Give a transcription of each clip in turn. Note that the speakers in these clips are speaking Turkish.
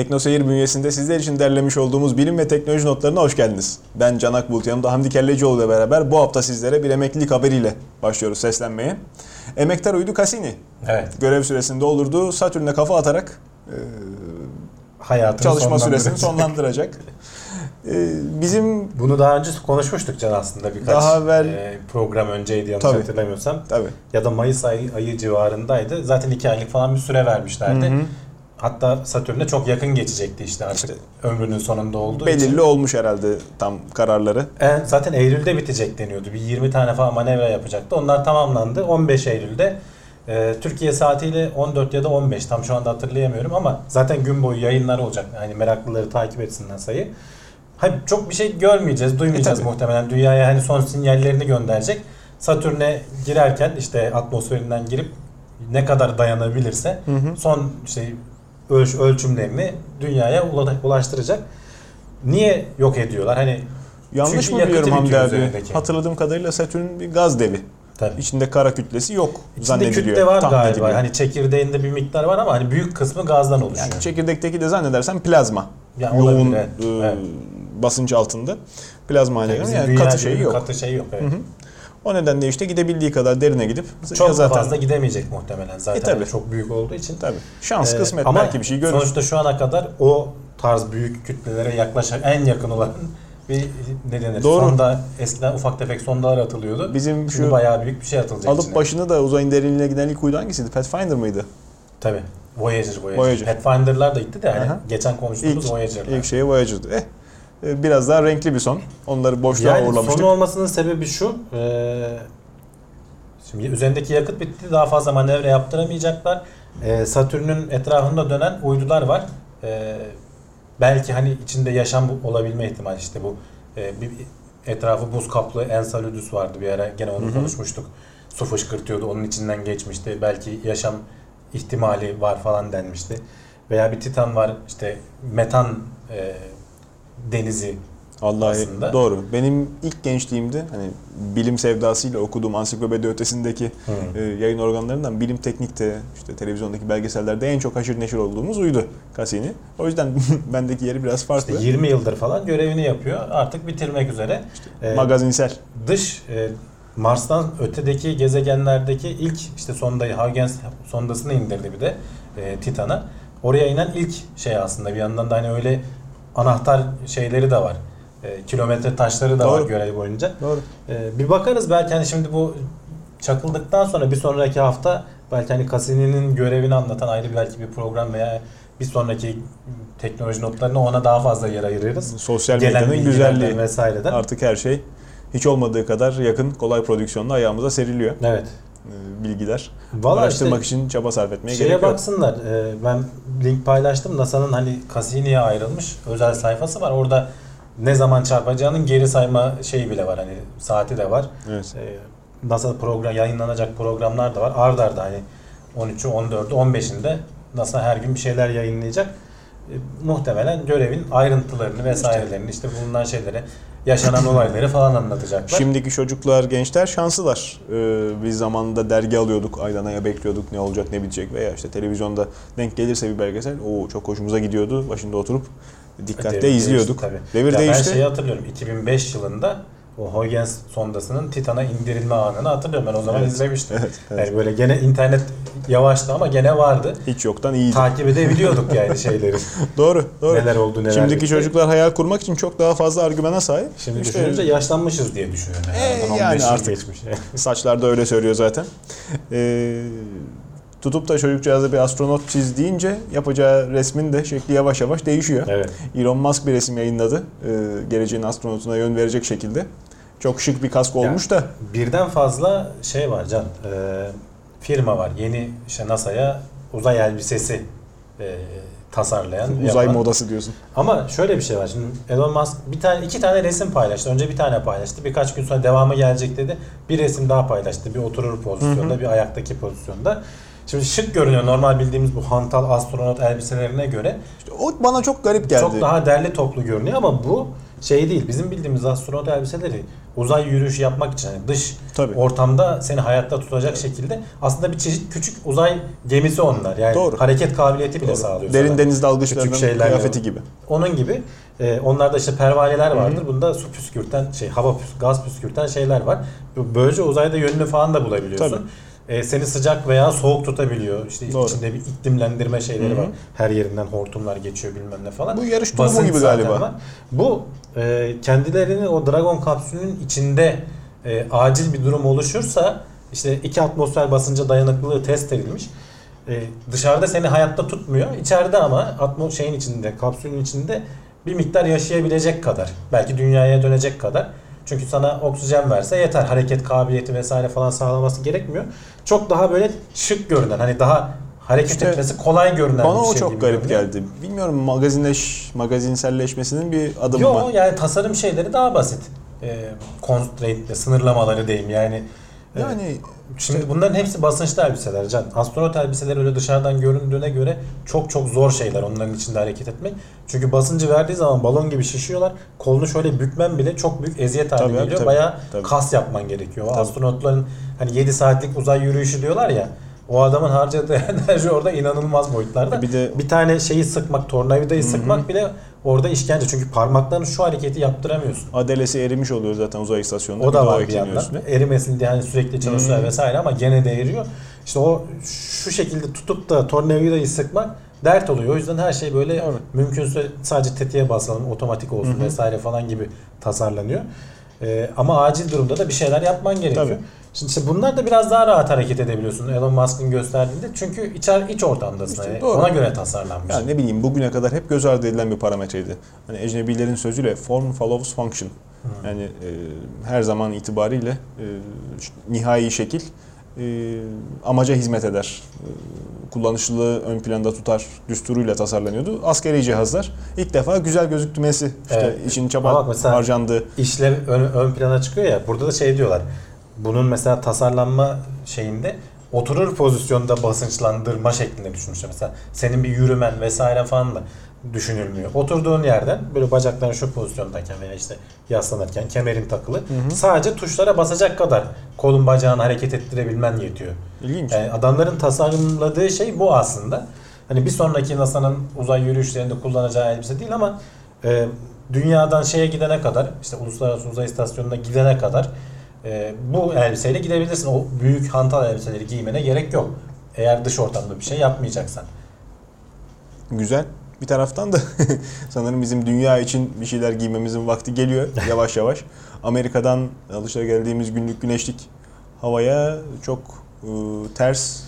Teknoseyir bünyesinde sizler için derlemiş olduğumuz bilim ve teknoloji notlarına hoş geldiniz. Ben Can Akbulut, yanımda Hamdi Kellecioğlu ile beraber bu hafta sizlere bir emeklilik haberiyle başlıyoruz seslenmeye. Emektar uydu Cassini. Evet. Görev süresinde olurdu. Satürn'e kafa atarak e, Hayatını çalışma süresini sonlandıracak. E, bizim Bunu daha önce konuşmuştuk Can aslında birkaç Daha evvel- e, program önceydi yanlış Tabii. hatırlamıyorsam. tabii Ya da Mayıs ayı, ayı civarındaydı. Zaten iki aylık falan bir süre vermişlerdi. Hı hı. Hatta Satürn'e çok yakın geçecekti işte artık İşte ömrünün sonunda olduğu belirli için. olmuş herhalde tam kararları. En, zaten Eylül'de bitecek deniyordu. Bir 20 tane falan manevra yapacaktı. Onlar tamamlandı. 15 Eylül'de e, Türkiye saatiyle 14 ya da 15 tam şu anda hatırlayamıyorum ama zaten gün boyu yayınlar olacak. Yani meraklıları takip etsinler sayı. Hani çok bir şey görmeyeceğiz, duymayacağız E, tabii. muhtemelen. Dünyaya hani son sinyallerini gönderecek. Satürn'e girerken işte atmosferinden girip ne kadar dayanabilirse Hı hı. son şey ölç, ölçümlerini dünyaya ula- ulaştıracak. Niye yok ediyorlar? Hani Yanlış mı biliyorum Hamdi abi? üzerindeki. Hatırladığım kadarıyla Satürn bir gaz devi. tabii. İçinde kara kütlesi yok İçinde zannediliyor. kütle var tahmin galiba. ediliyor. Hani çekirdeğinde bir miktar var ama hani büyük kısmı gazdan oluşuyor. Yani çekirdekteki de zannedersen plazma. Ya Yoğun olabilir, evet. e, Evet. basınç altında. Plazma haline Yani Yani katı şeyi yok. Katı şey yok. Evet. Hı hı. O nedenle işte gidebildiği kadar derine gidip Çok zaten fazla gidemeyecek muhtemelen zaten E, tabii. çok büyük olduğu için. tabii şans Ee, kısmet ama belki bir şey görür. Sonuçta şu ana kadar o tarz büyük kütlelere yaklaşan en yakın olan bir ne denir? Doğru. Sonda eskiden ufak tefek sondalar atılıyordu. Bizim Şimdi şu bayağı büyük bir şey atılacak alıp içine. başını da uzayın derinliğine giden ilk uydu hangisiydi? Pathfinder mıydı? Tabii. Voyager, Voyager. Voyager. Pathfinder'lar da gitti de Aha. geçen konuştuğumuz İlk, Voyager'lar. ilk şey Voyager'dı. Eh, biraz daha renkli bir son. Onları boşluğa Yani uğurlamıştık. sonu olmasının sebebi şu. eee, şimdi üzerindeki yakıt bitti. Daha fazla manevra yaptıramayacaklar. Eee, Satürn'ün etrafında dönen uydular var. Eee, belki hani içinde yaşam olabilme ihtimali işte bu eee, bir etrafı buz kaplı Enceladus vardı bir ara gene onu konuşmuştuk. Su fışkırtıyordu onun içinden geçmişti. Belki yaşam ihtimali var falan denmişti. Veya bir Titan var işte metan eee, denizi Vallahi aslında. doğru. Benim ilk gençliğimde hani bilim sevdasıyla okuduğum ansiklopedi ötesindeki e, yayın organlarından bilim teknikte işte televizyondaki belgesellerde en çok haşır neşir olduğumuz uydu Cassini. O yüzden bendeki yeri biraz farklı. İşte 20 yıldır falan görevini yapıyor. Artık bitirmek üzere. Ee, Magazinsel. dış e, Mars'tan ötedeki gezegenlerdeki ilk işte sondayı Huygens sondasını indirdi bir de e, Titan'a. Oraya inen ilk şey aslında bir yandan da hani öyle anahtar şeyleri de var. E, kilometre taşları da var Doğru. görev boyunca. Doğru. E, bir bakarız belki hani şimdi bu çakıldıktan sonra bir sonraki hafta belki hani Cassini'nin görevini anlatan ayrı belki bir program veya bir sonraki teknoloji notlarını ona daha fazla yer ayırırız. Sosyal medyanın güzelliği. vesaireden. Artık her şey hiç olmadığı kadar yakın, kolay prodüksiyonla ayağımıza seriliyor. Evet. E, bilgiler. Valla Araştırmak işte için çaba sarf etmeye şeye gerek yok. baksınlar. Ee, ben link paylaştım. NASA'nın hani Cassini'ye ayrılmış özel sayfası var. Orada ne zaman çarpacağının geri sayma şeyi bile var. Hani saati de var. Evet. Ee, NASA program yayınlanacak programlar da var. Ard arda hani 13'ü, 14'ü, 15'inde NASA her gün bir şeyler yayınlayacak. Ee, muhtemelen görevin ayrıntılarını vesairelerini işte bulunan şeyleri yaşanan olayları falan anlatacaklar. Şimdiki çocuklar, gençler şanslılar. Ee, biz zamanında dergi alıyorduk, aydan aya bekliyorduk ne olacak ne bitecek veya işte televizyonda denk gelirse bir belgesel o çok hoşumuza gidiyordu. Başında oturup dikkatle Devir izliyorduk. değişti tabii. Devir değişti. Ben şeyi hatırlıyorum. 2005 yılında o Huygens sondasının Titan'a indirilme anını hatırlıyorum. Ben o zaman Evet. izlemiştim. Evet, evet. Yani böyle gene internet yavaştı ama gene vardı. Hiç yoktan iyiydi. Takip edebiliyorduk yani şeyleri. doğru, doğru. neler oldu neler Şimdiki bitti. çocuklar hayal kurmak için çok daha fazla argümana sahip. Şimdi İşte düşününce yaşlanmışız diye düşünüyorum. Ee, Yani, Aradan yani 15 yıl artık. geçmiş. saçlar da öyle söylüyor zaten. Ee, tutup da çocukcağıza bir astronot çiz deyince yapacağı resmin de şekli yavaş yavaş değişiyor. evet. Elon Musk bir resim yayınladı. Ee, geleceğin astronotuna yön verecek şekilde. Çok şık bir kask olmuş da. Birden fazla şey var Can. Ee, firma var. Yeni işte NASA'ya uzay elbisesi e, tasarlayan. Uzay yapan. modası diyorsun. Ama şöyle bir şey var. Şimdi Elon Musk bir tane iki tane resim paylaştı. Önce bir tane paylaştı. Birkaç gün sonra devamı gelecek dedi. Bir resim daha paylaştı. Bir oturur pozisyonda, bir ayaktaki pozisyonda. Şimdi şık görünüyor normal bildiğimiz bu hantal astronot elbiselerine göre. İşte o bana çok garip geldi. Çok daha derli toplu görünüyor ama bu şey değil. Bizim bildiğimiz astronot elbiseleri uzay yürüyüşü yapmak için yani dış Tabii. ortamda seni hayatta tutacak şekilde aslında bir çeşit küçük uzay gemisi onlar. Yani Doğru. hareket kabiliyeti bile Doğru. sağlıyor. Derin sana. deniz dalgıçlarının Küçük şeyler kıyafeti gibi. Onun gibi e, onlarda işte pervaneler vardır. Bunda su püskürten şey hava püs- gaz püskürten şeyler var. Böylece uzayda yönünü falan da bulabiliyorsun. E, seni sıcak veya soğuk tutabiliyor. İşte Doğru. içinde bir iklimlendirme şeyleri Hı hı. var. Her yerinden hortumlar geçiyor bilmem ne falan. Bu yarış Basınç gibi galiba. var. Bu e, kendilerini o Dragon kapsülünün içinde e, acil bir durum oluşursa işte iki atmosfer basınca dayanıklılığı test edilmiş. E, dışarıda seni hayatta tutmuyor. İçeride ama atmo şeyin içinde, kapsülün içinde bir miktar yaşayabilecek kadar. Belki dünyaya dönecek kadar. Çünkü sana oksijen verse yeter. Hareket kabiliyeti vesaire falan sağlaması gerekmiyor. Çok daha böyle şık görünen, hani daha hareket İşte etmesi kolay görünen Bana bir o şey çok gibi garip görünüyor. geldi. Bilmiyorum magazinleş, magazinselleşmesinin bir adımı Yo mı? yani tasarım şeyleri daha basit. E, constraint, sınırlamaları diyeyim yani. e, Yani Şimdi bunların hepsi basınçlı elbiseler Can. Astronot elbiseleri öyle dışarıdan göründüğüne göre çok çok zor şeyler onların içinde hareket etmek. Çünkü basıncı verdiği zaman balon gibi şişiyorlar. Kolunu şöyle bükmen bile çok büyük eziyet haline Tabii abi, geliyor. tabii. Bayağı Tabii. kas yapman gerekiyor. Tabii. Astronotların hani 7 saatlik uzay yürüyüşü diyorlar ya. O adamın harcadığı enerji orada inanılmaz boyutlarda. Bir de- bir tane şeyi sıkmak, tornavidayı Hı hı. sıkmak bile orada işkence. Çünkü parmakların şu hareketi yaptıramıyorsun. adelesi erimiş oluyor zaten uzay istasyonunda. O da de var bir yandan. Erimesin diye hani sürekli çalışıyor Hmm. vesaire ama gene de eriyor. İşte o şu şekilde tutup da tornavidayı sıkmak dert oluyor. O yüzden her şey böyle Doğru. mümkünse sadece tetiğe basalım, otomatik olsun Hı hı. vesaire falan gibi tasarlanıyor. Ee, ama acil durumda da bir şeyler yapman gerekiyor. Tabii. Şimdi işte bunlar da biraz daha rahat hareket edebiliyorsun Elon Musk'ın gösterdiğinde. Çünkü içer iç ortamdasın. İşte Yani doğru. ona göre tasarlanmış. Ya ne bileyim bugüne kadar hep göz ardı edilen bir parametreydi. Hani ecnebilerin sözüyle form follows function. Yani e, her zaman itibariyle e, nihai şekil e, amaca hizmet eder. E, kullanışlılığı ön planda tutar düsturuyla tasarlanıyordu. Askeri cihazlar ilk defa güzel gözüktümesi, işte Evet. için çaba harcandığı. işlev ön, ön plana çıkıyor ya. Burada da şey diyorlar. Bunun mesela tasarlanma şeyinde oturur pozisyonda basınçlandırma şeklinde düşünmüşler. Mesela senin bir yürümen vesaire falan da düşünülmüyor. Oturduğun yerden böyle bacakların şu pozisyondayken veya işte yaslanırken kemerin takılı. Sadece tuşlara basacak kadar kolun bacağını hareket ettirebilmen yetiyor. İlginç. Yani adamların tasarladığı şey bu aslında. Hani bir sonraki NASA'nın uzay yürüyüşlerinde kullanacağı elbise değil ama e, dünyadan şeye gidene kadar işte uluslararası uzay istasyonuna gidene kadar e, bu elbiseyle gidebilirsin. O büyük hantal elbiseleri giymene gerek yok. Eğer dış ortamda bir şey yapmayacaksan. Güzel. Bir taraftan da sanırım bizim dünya için bir şeyler giymemizin vakti geliyor yavaş yavaş. Amerika'dan alışageldiğimiz günlük güneşlik havaya çok e, ters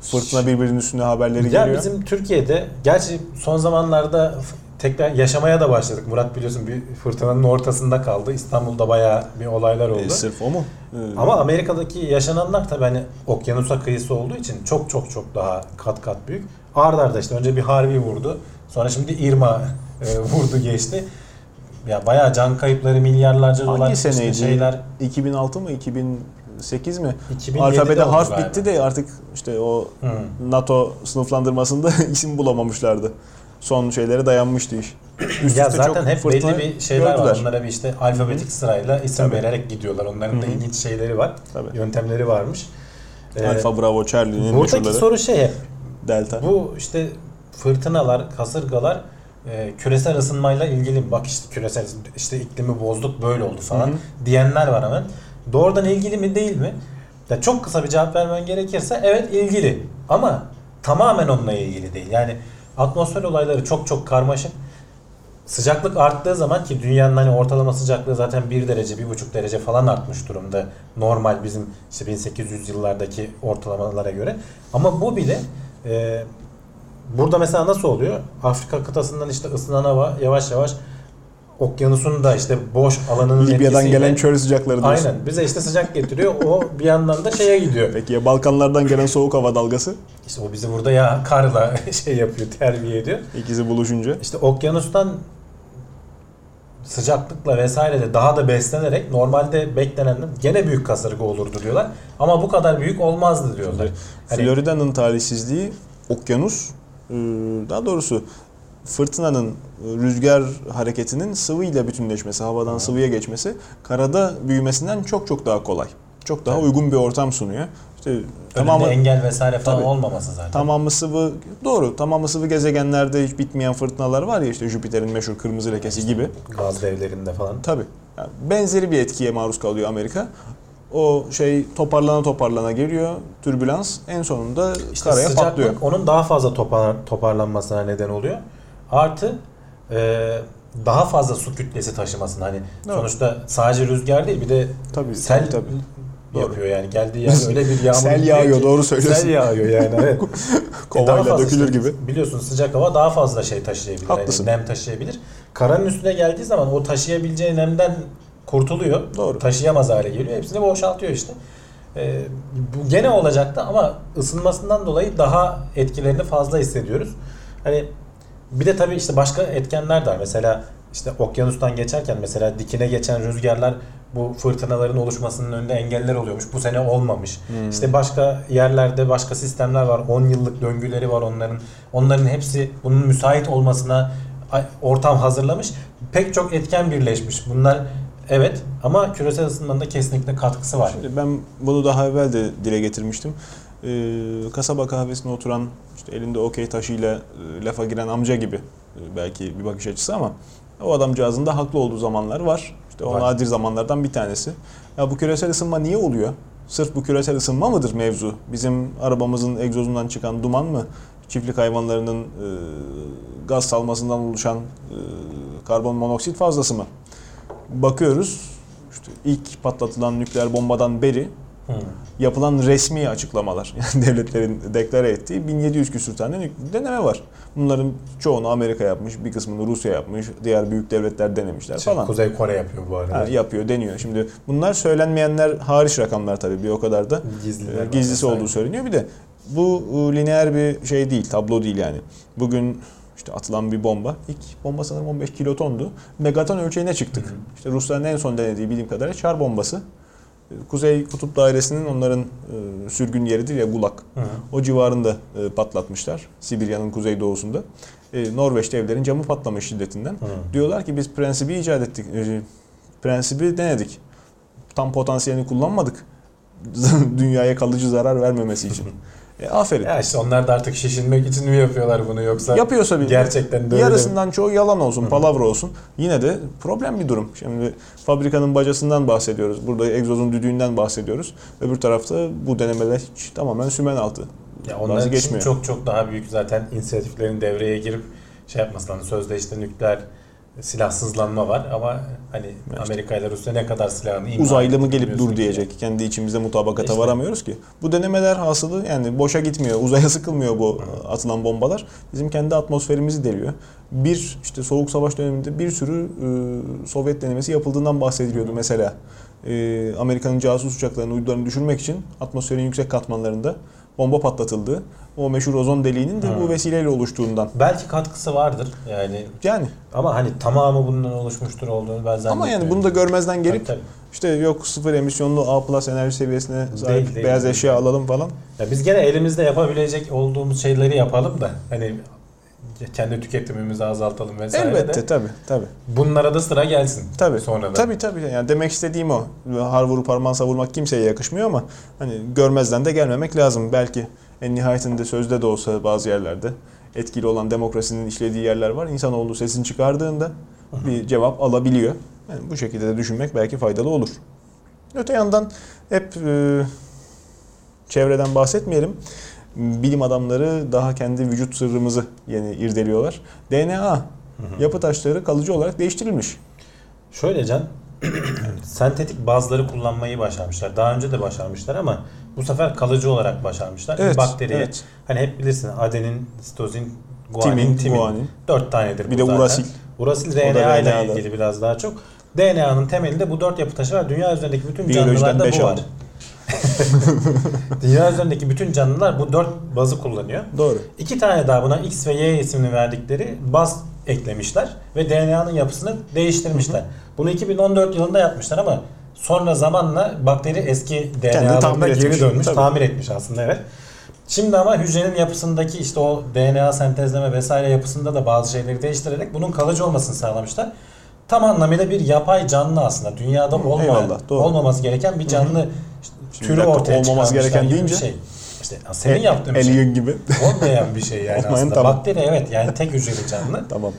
fırtına birbirinin üstüne haberleri Ya geliyor. bizim Türkiye'de gerçi son zamanlarda tekrar yaşamaya da başladık. Murat biliyorsun bir fırtınanın ortasında kaldı. İstanbul'da bayağı bir olaylar oldu. E, sırf o mu? E, Ama Amerika'daki yaşananlar tabii hani okyanusa kıyısı olduğu için çok çok çok daha kat kat büyük. Arda arda işte önce bir Harvey vurdu. Sonra şimdi Irma e, vurdu geçti. Ya bayağı can kayıpları milyarlarca dolar hangi işte seneydi? şeyler 2006 mı 2008 mi? 2007'de Alfabede harf galiba. bitti de artık işte o Hı. NATO sınıflandırmasında isim bulamamışlardı. Son şeylere dayanmıştı iş. Üst ya zaten hep belli bir şeyler var. gördüler. Onlara bir işte alfabetik sırayla isim Tabii. vererek gidiyorlar. Onların da Hı hı. ilginç şeyleri var. Tabii. Yöntemleri varmış. Ee, Alfa Bravo Charlie'nin buradaki meşhurları. soru şey hep Delta. Bu işte fırtınalar, kasırgalar e, küresel ısınmayla ilgili bak işte küresel işte iklimi bozduk böyle oldu falan Hı hı. diyenler var hemen. Doğrudan ilgili mi değil mi? Ya çok kısa bir cevap vermen gerekirse evet ilgili ama tamamen onunla ilgili değil. Yani atmosfer olayları çok çok karmaşık. Sıcaklık arttığı zaman ki dünyanın hani ortalama sıcaklığı zaten 1 derece, 1,5 derece falan artmış durumda. Normal bizim işte 1800 yıllardaki ortalamalara göre. Ama bu bile e, burada mesela nasıl oluyor? Afrika kıtasından işte ısınan hava yavaş yavaş okyanusun da işte boş alanının Libya'dan etkisiyle- gelen çöl sıcakları diyorsun. Aynen. Bize işte sıcak getiriyor. O bir yandan da şeye gidiyor. Peki ya Balkanlardan gelen soğuk hava dalgası? İşte o bizi burada ya karla şey yapıyor, terbiye ediyor. İkisi buluşunca. İşte okyanustan sıcaklıkla vesaire de daha da beslenerek normalde beklenenden gene büyük kasırga olurdu diyorlar. Ama bu kadar büyük olmazdı diyorlar. Hani Florida'nın talihsizliği okyanus, e, daha doğrusu fırtınanın e, rüzgar hareketinin sıvıyla bütünleşmesi, havadan sıvıya geçmesi karada büyümesinden çok çok daha kolay. Çok daha Evet. uygun bir ortam sunuyor. İşte Tamamı tamamı engel vesaire falan Tabii. olmaması zaten. tamamı sıvı doğru tamamı sıvı gezegenlerde hiç bitmeyen fırtınalar var ya işte Jüpiter'in meşhur kırmızı lekesi gibi. Gaz devlerinde falan. Tabii. Yani benzeri bir etkiye maruz kalıyor Amerika. O şey toparlana toparlana geliyor. Türbülans en sonunda İşte karaya sıcaklık patlıyor. onun daha fazla topar, toparlanmasına neden oluyor. Artı e, daha fazla su kütlesi taşımasına hani Doğru. sonuçta sadece rüzgar değil bir de Tabii, sel tabii, tabii. Yapıyor yani geldiği yer öyle bir yağmur. Sel yağıyor, ki- doğru söylüyorsun. Sel yağıyor yani evet. Kovayla Daha fazla dökülür işte, gibi. Biliyorsun sıcak hava daha fazla şey taşıyabilir. Haklısın. Yani nem taşıyabilir. Karanın üstüne geldiği zaman o taşıyabileceği nemden kurtuluyor. Doğru. Taşıyamaz hale geliyor. Hepsini boşaltıyor işte. Ee, bu gene olacaktı ama ısınmasından dolayı daha etkilerini fazla hissediyoruz. Hani bir de tabii işte başka etkenler de var. Mesela işte okyanustan geçerken mesela dikine geçen rüzgarlar bu fırtınaların oluşmasının önünde engeller oluyormuş. Bu sene olmamış. Hmm. İşte başka yerlerde başka sistemler var. 10 yıllık döngüleri var onların. Onların hepsi bunun müsait olmasına ortam hazırlamış. Pek çok etken birleşmiş. Bunlar evet ama küresel ısınmanın da kesinlikle katkısı var. Şimdi ben bunu daha evvel de dile getirmiştim. Ee, kasaba kahvesine oturan işte elinde okey taşıyla e, lafa giren amca gibi e, belki bir bakış açısı ama o adamcağızın da haklı olduğu zamanlar var. İşte o Var. nadir zamanlardan bir tanesi. Ya bu küresel ısınma niye oluyor? Sırf bu küresel ısınma mıdır mevzu? Bizim arabamızın egzozundan çıkan duman mı? Çiftlik hayvanlarının e, gaz salmasından oluşan e, karbon monoksit fazlası mı? Bakıyoruz işte ilk patlatılan nükleer bombadan beri Yapılan resmi açıklamalar, yani devletlerin deklare ettiği 1700 küsür tane deneme var. Bunların çoğunu Amerika yapmış, bir kısmını Rusya yapmış, diğer büyük devletler denemişler Şey, falan. Kuzey Kore yapıyor bu arada. Ha, yapıyor, deniyor. Şimdi bunlar söylenmeyenler hariç rakamlar tabii bir o kadar da Gizliler e, gizlisi olduğu söyleniyor. Bir de bu e, lineer bir şey değil, tablo değil yani. Bugün işte atılan bir bomba, ilk bomba sanırım 15 kilotondu. Megaton ölçeğine çıktık. Hı hı. İşte Rusların en son denediği bildiğim kadarıyla çar bombası. Kuzey Kutup Dairesi'nin onların e, sürgün yeridir ya. Hı hı. O civarında e, patlatmışlar. Sibirya'nın kuzeydoğusunda. E, Norveç'te evlerin camı patlamış şiddetinden. Hı. Diyorlar ki biz prensibi icat ettik. E, prensibi denedik. Tam potansiyelini kullanmadık. Dünyaya kalıcı zarar vermemesi için. E, aferin. Ya işte onlar da artık şişinmek için mi yapıyorlar bunu yoksa Yapıyorsa bir gerçekten de öyle mi? yarısından çoğu yalan olsun, Hı. palavra olsun. Yine de problem bir durum. Şimdi fabrikanın bacasından bahsediyoruz. Burada egzozun düdüğünden bahsediyoruz. Öbür tarafta bu denemeler hiç tamamen sümen altı. Ya Bazı onlar için geçmiyor. çok çok daha büyük zaten inisiyatiflerin devreye girip şey yapması lazım. Sözde işte nükleer silahsızlanma var ama hani işte. Amerika ile Rusya ne kadar silahını imha Uzaylı mı gelip dur ki. diyecek. Kendi içimizde mutabakata İşte. varamıyoruz ki. Bu denemeler hasılı yani boşa gitmiyor. Uzaya sıkılmıyor bu atılan bombalar. Bizim kendi atmosferimizi deliyor. Bir işte soğuk savaş döneminde bir sürü e, Sovyet denemesi yapıldığından bahsediliyordu mesela. E, Amerika'nın casus uçaklarının uydularını düşürmek için atmosferin yüksek katmanlarında bomba patlatıldı. O meşhur ozon deliğinin de bu Hı. vesileyle oluştuğundan. Belki katkısı vardır yani Yani ama hani tamamı bundan oluşmuştur olduğunu ben zannetmiyorum. ama yani bunu da görmezden gelip Tabii, tabii. işte yok sıfır emisyonlu A plus enerji seviyesine sahip Değil, değil, beyaz değil. eşya alalım falan. Ya biz gene elimizde yapabilecek olduğumuz şeyleri yapalım da hani kendi tüketimimizi azaltalım vesaire Elbette de tabi tabi. bunlara da sıra gelsin. Tabi. Sonradan. Tabi tabi. Yani demek istediğim o. Har vurup parmağını savurmak kimseye yakışmıyor ama hani görmezden de gelmemek lazım. Belki en nihayetinde sözde de olsa bazı yerlerde etkili olan demokrasinin işlediği yerler var. İnsanoğlu sesini çıkardığında bir cevap alabiliyor. Yani bu şekilde de düşünmek belki faydalı olur. Öte yandan hep e, çevreden bahsetmeyelim. Bilim adamları daha kendi vücut sırrımızı yeni irdeliyorlar. DNA yapı taşları kalıcı olarak değiştirilmiş. Şöyle Can, sentetik bazları kullanmayı başarmışlar. Daha önce de başarmışlar ama bu sefer kalıcı olarak başarmışlar. Evet, bakteriye, evet. hani hep bilirsin adenin, sitozin, guanin, Timin, timin. guanin. Dört tanedir Bir bu de zaten. urasil. Urasil RNA ile ilgili biraz daha çok. DNA'nın temelinde bu dört yapı taşı var. Dünya üzerindeki bütün Biyolojiden canlılarda bu var. aldım. Dünya üzerindeki bütün canlılar bu dört bazı kullanıyor. Doğru. İki tane daha buna X ve Y ismini verdikleri baz eklemişler ve DNA'nın yapısını değiştirmişler. Bunu 2014 yılında yapmışlar ama sonra zamanla bakteri eski DNA'larına geri dönmüş, Tabii. tamir etmiş aslında evet. Şimdi ama hücrenin yapısındaki işte o DNA sentezleme vesaire yapısında da bazı şeyleri değiştirerek bunun kalıcı olmasını sağlamışlar. Tam anlamıyla bir yapay canlı aslında. Dünyada olmayan, eyvallah, doğru. olmaması gereken bir canlı Şimdi türü ortaya olmaması gereken deyince- bir şey. İşte senin yaptığın bir şey. Alien gibi. Olmayan bir şey yani aslında. tamam. Bakteri evet yani tek hücreli canlı. tamam.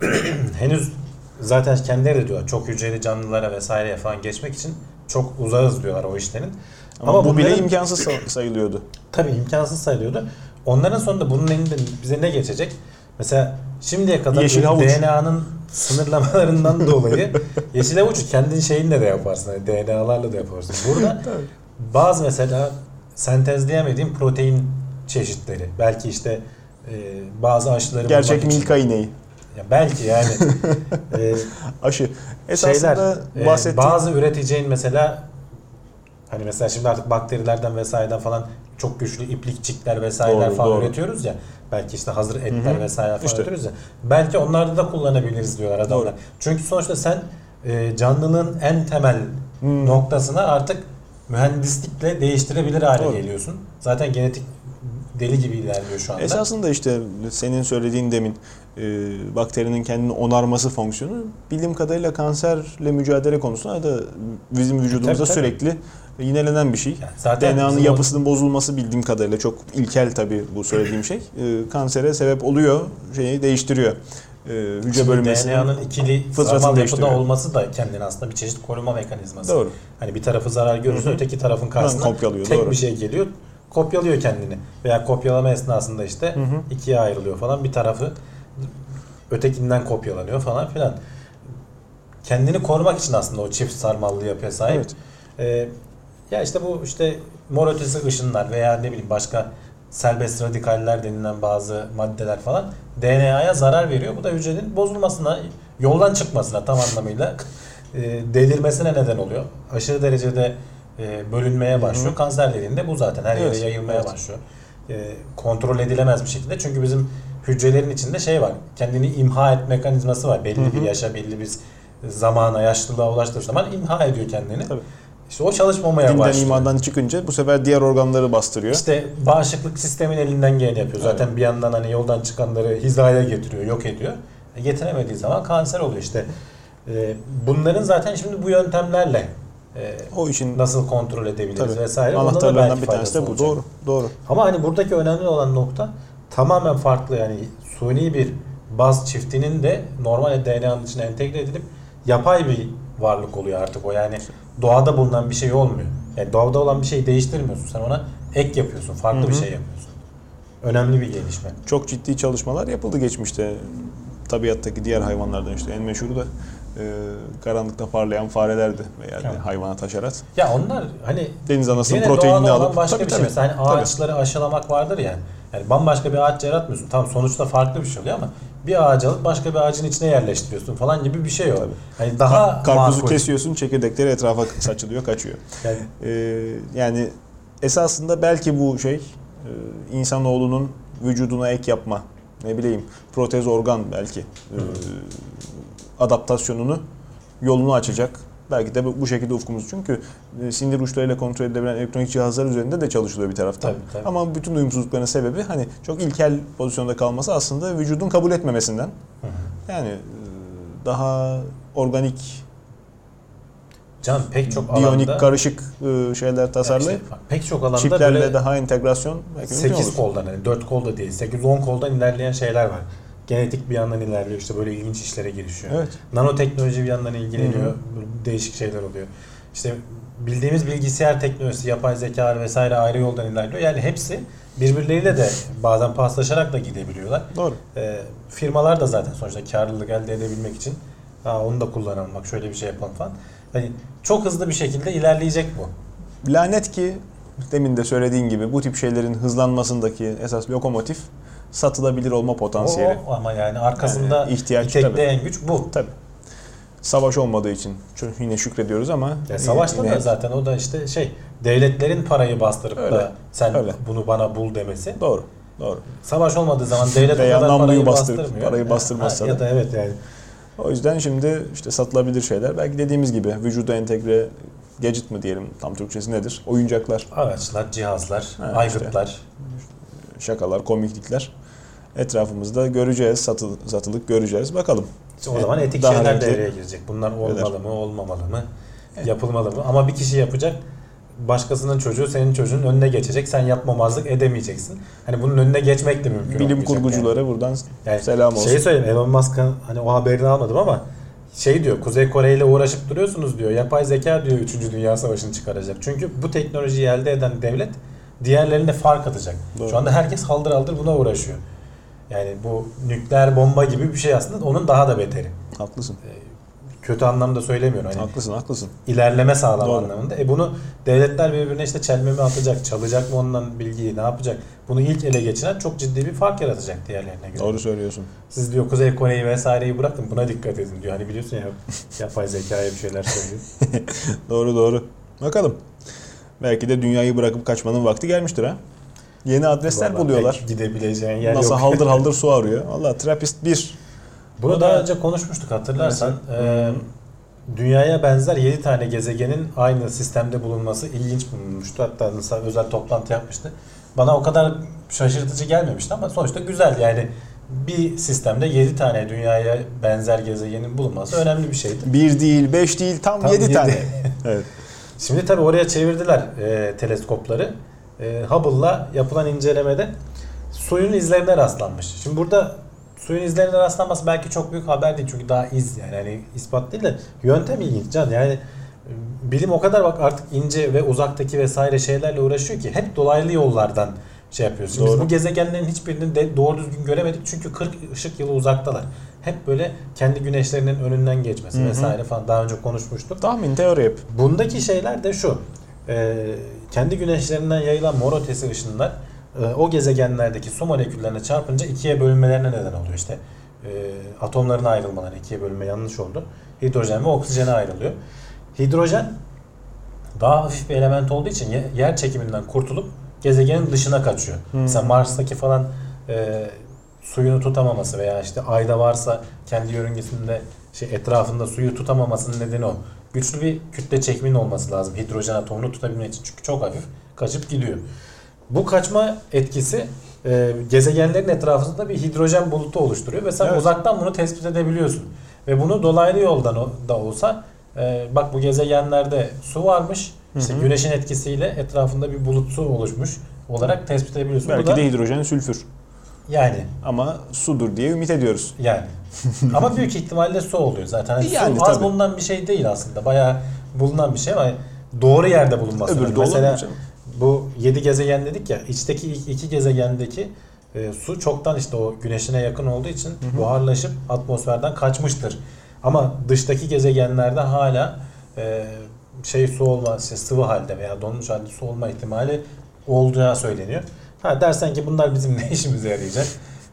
Henüz zaten kendileri de diyorlar çok hücreli canlılara vesaireye falan geçmek için çok uzağız diyorlar o işlerin. Ama, bu bile bunların- imkansız say- sayılıyordu. Tabii imkansız sayılıyordu. Onların sonunda bunun elinde bize ne geçecek? Mesela şimdiye kadar bu. DNA'nın sınırlamalarından dolayı yeşil havucu kendin şeyinle de yaparsın. Yani DNA'larla da yaparsın. Burada bazı mesela sentezleyemediğim protein çeşitleri. Belki işte e, bazı aşıları Gerçek bulmak için- Milka ineği. Ya belki yani e, Aşı. şeyler Esasında e, bahsettiğim... bazı üreteceğin mesela hani mesela şimdi artık bakterilerden vesaireden falan çok güçlü iplikçikler vesaireler Doğru, falan doğru. üretiyoruz ya. Belki işte hazır etler Hı hı. vesaire falan İşte. üretiyoruz ya. Belki onlarda da kullanabiliriz diyorlar adamlar. Doğru. Çünkü sonuçta sen e, canlılığın en temel Hmm. noktasına artık mühendislikle değiştirebilir hale Doğru. geliyorsun. Zaten genetik deli gibi ilerliyor şu anda. Esasında işte senin söylediğin demin e, bakterinin kendini onarması fonksiyonu bildiğim kadarıyla kanserle mücadele konusunda da bizim vücudumuzda Tabii, tabii. sürekli yinelenen bir şey. Yani zaten DNA'nın bizim o- yapısının bozulması bildiğim kadarıyla çok ilkel tabii bu söylediğim şey. E, kansere sebep oluyor, şeyi değiştiriyor. E, hücre Şimdi bölünmesini. DNA'nın ikili fıtratını yapıda olması da kendine aslında bir çeşit koruma mekanizması. Doğru. Hani bir tarafı zarar görürse Hı hı. öteki tarafın karşısına kopyalıyor, tek doğru. bir şey geliyor. Kopyalıyor kendini. Veya kopyalama esnasında işte Hı hı. ikiye ayrılıyor falan. Bir tarafı ötekinden kopyalanıyor falan filan. Kendini korumak için aslında o çift sarmallı yapıya sahip. Evet. Ee, ya işte bu işte mor ötesi ışınlar veya ne bileyim başka serbest radikaller denilen bazı maddeler falan DNA'ya zarar veriyor. Bu da hücrenin bozulmasına, yoldan çıkmasına tam anlamıyla e, delirmesine neden oluyor. Aşırı derecede e, bölünmeye başlıyor. Kanser dediğinde bu zaten her Evet, yere yayılmaya evet. başlıyor. E, kontrol edilemez bir şekilde. Çünkü bizim hücrelerin içinde şey var. Kendini imha et mekanizması var. Belli Hı hı. bir yaşa, belli bir zamana, yaşlılığa ulaştığı zaman imha ediyor kendini. Tabii. İşte o çalışmamaya Dinden başlıyor. imandan çıkınca bu sefer diğer organları bastırıyor. İşte bağışıklık sistemin elinden geleni yapıyor. Zaten bir yandan hani yoldan çıkanları hizaya getiriyor, yok ediyor. E, getiremediği zaman kanser oluyor işte. E, bunların zaten şimdi bu yöntemlerle e, o işin nasıl kontrol edebiliriz tabii, vesaire. anahtarlarından bir tanesi de bu. olacak. Doğru. Doğru. Ama hani buradaki önemli olan nokta tamamen farklı yani suni bir baz çiftinin de normal DNA'nın içine entegre edilip yapay bir varlık oluyor artık o yani doğada bulunan bir şey olmuyor. Yani doğada olan bir şeyi değiştirmiyorsun sen ona ek yapıyorsun farklı Hı hı. bir şey yapıyorsun. Önemli bir gelişme. Çok ciddi çalışmalar yapıldı geçmişte. Tabiattaki diğer hayvanlardan işte en meşhuru da e, karanlıkta parlayan farelerdi veya Evet. hayvanat haşerat. Ya onlar hani Deniz anasının proteinini alıp başka tabii, bir şey. tabii, Mesela hani tabii. ağaçları aşılamak vardır ya. Yani bambaşka bir ağaç yaratmıyorsun. Tam sonuçta farklı bir şey oluyor ama bir ağacı alıp başka bir ağacın içine yerleştiriyorsun falan gibi bir şey o. Tabii. Hani daha Karpuzu makul. kesiyorsun, çekirdekleri etrafa saçılıyor, kaçıyor. Yani Ee, yani esasında belki bu şey e, insanoğlunun vücuduna ek yapma, ne bileyim protez organ belki e, adaptasyonunu yolunu açacak. Belki de bu şekilde ufkumuz. Çünkü e, sinir uçlarıyla kontrol edilebilen elektronik cihazlar üzerinde de çalışılıyor bir taraftan. Tabii, tabii. Ama bütün uyumsuzlukların sebebi hani çok ilkel pozisyonda kalması aslında vücudun kabul etmemesinden. Yani e, daha organik, can pek çok biyonik, alanda karışık e, şeyler tasarlayıp işte pek çok alanda çiplerle böyle daha entegrasyon belki mümkün 8 olur. koldan hani 4 kolda değil 8-10 koldan ilerleyen şeyler var. Genetik bir yandan ilerliyor işte böyle ilginç işlere girişiyor. Evet. Nanoteknoloji bir yandan ilgileniyor. Hı hı. Böyle değişik şeyler oluyor. İşte bildiğimiz bilgisayar teknolojisi, yapay zeka vesaire ayrı yoldan ilerliyor. Yani hepsi birbirleriyle de bazen paslaşarak da gidebiliyorlar. Doğru. Ee, firmalar da zaten sonuçta karlılık elde edebilmek için ha, onu da kullanalım bak şöyle bir şey yapalım falan. Hani çok hızlı bir şekilde ilerleyecek bu. Lanet ki demin de söylediğin gibi bu tip şeylerin hızlanmasındaki esas lokomotif satılabilir olma potansiyeli. O, ama yani arkasında Yani ihtiyaç itekleyen güç bu. Tabii. Savaş olmadığı için çünkü yine şükrediyoruz ama Ya savaşta da zaten o da işte şey devletlerin parayı bastırıp Öyle, da sen öyle. bunu bana bul demesi. Doğru. Doğru. Savaş olmadığı zaman devlet Veya o kadar parayı bastır- bastırmıyor. parayı bastırmazsa Ya da. evet yani. O yüzden şimdi işte satılabilir şeyler belki dediğimiz gibi vücuda entegre gadget mı diyelim tam Türkçesi nedir? Oyuncaklar, Araçlar, cihazlar, Ha, aygıtlar. şakalar, komiklikler etrafımızda göreceğiz, satıl, satılık göreceğiz. Bakalım. İşte o zaman etik Daha şeyler devreye girecek. Bunlar olmalı şeyler. mı, olmamalı mı? Yapılmalı mı? Ama bir kişi yapacak. Başkasının çocuğu senin çocuğun önüne geçecek. Sen yapmamazlık edemeyeceksin. Hani bunun önüne geçmek de mümkün Bilim kurguculara buradan Yani selam olsun. Şeyi söyleyeyim Elon Musk'ın hani o haberini almadım ama şey diyor Kuzey Kore ile uğraşıp duruyorsunuz diyor. Yapay zeka diyor 3. Dünya Savaşı'nı çıkaracak. Çünkü bu teknolojiyi elde eden devlet diğerlerine fark atacak. Doğru. Şu anda herkes haldır haldır buna uğraşıyor. Yani bu nükleer bomba gibi bir şey aslında onun daha da beteri. Haklısın. Kötü anlamda söylemiyorum. Hani Haklısın, haklısın. ilerleme sağlama Doğru. anlamında. E bunu devletler birbirine işte çelme mi atacak, çalacak mı ondan bilgiyi, ne yapacak? Bunu ilk ele geçiren çok ciddi bir fark yaratacak diğerlerine göre. Doğru söylüyorsun. Siz diyor Kuzey Kore'yi vesaireyi bırakın buna dikkat edin diyor. Hani biliyorsun ya yapay zekaya bir şeyler söylüyor. Doğru doğru. Bakalım. Belki de dünyayı bırakıp kaçmanın vakti gelmiştir ha. Yeni adresler Vallahi buluyorlar. Gidebileceğin yer Nasıl yok. haldır haldır su arıyor. Valla Trappist 1. Bunu daha da- önce konuşmuştuk hatırlarsan. Evet. Ee, dünyaya benzer 7 tane gezegenin aynı sistemde bulunması ilginç bulunmuştu. Hatta mesela özel toplantı yapmıştı. Bana o kadar şaşırtıcı gelmemişti ama sonuçta güzel yani bir sistemde 7 tane dünyaya benzer gezegenin bulunması önemli bir şeydi. 1 değil, 5 değil, tam, Tam 7 yedi. tane. evet. Şimdi tabii oraya çevirdiler e, teleskopları. E, Hubble'la yapılan incelemede suyun izlerine rastlanmış. Şimdi burada suyun izlerine rastlanması belki çok büyük haber değil çünkü daha iz yani hani ispat değil de yöntem ilginç can yani e, bilim o kadar bak artık ince ve uzaktaki vesaire şeylerle uğraşıyor ki hep dolaylı yollardan şey yapıyoruz. Şimdi biz Doğru. bu gezegenlerin hiçbirini de doğru düzgün göremedik çünkü 40 ışık yılı uzaktalar. Hep böyle kendi güneşlerinin önünden geçmesi Hı hı. vesaire falan daha önce konuşmuştuk. Tahmin, teori hep. Bundaki şeyler de şu. E, kendi güneşlerinden yayılan mor ötesi ışınlar e, o gezegenlerdeki su moleküllerine çarpınca ikiye bölünmelerine neden oluyor işte. E, atomların ayrılmaları ikiye bölünme yanlış oldu. Hidrojen ve oksijene ayrılıyor. Hidrojen daha hafif bir element olduğu için ye- yer çekiminden kurtulup gezegenin dışına kaçıyor. Mesela Mars'taki falan e, suyunu tutamaması veya işte Ay'da varsa kendi yörüngesinde şey etrafında suyu tutamamasının nedeni o. Güçlü bir kütle çekimin olması lazım hidrojen atomunu tutabilmek için. Çünkü çok hafif kaçıp gidiyor. Bu kaçma etkisi e, gezegenlerin etrafında bir hidrojen bulutu oluşturuyor ve sen Evet. uzaktan bunu tespit edebiliyorsun. Ve bunu dolaylı yoldan o- da olsa e, bak bu gezegenlerde su varmış. İşte Hı hı. güneşin etkisiyle etrafında bir bulut su oluşmuş olarak tespit edebiliyorsun. Belki da de hidrojen, sülfür. Yani Ama sudur diye ümit ediyoruz. yani. ama büyük ihtimalle su oluyor zaten. Hani Yani su az tabii. bulunan bir şey değil aslında. Bayağı bulunan bir şey ama doğru yerde bulunması. Öbürü de Mesela bu 7 gezegen dedik ya içteki iki gezegendeki e, su çoktan işte o güneşine yakın olduğu için hı. buharlaşıp atmosferden kaçmıştır. Ama dıştaki gezegenlerde hala e, şey su olma, şey, sıvı halde veya donmuş halde su olma ihtimali olacağı söyleniyor. Ha dersen ki bunlar bizim ne işimize yarayacak?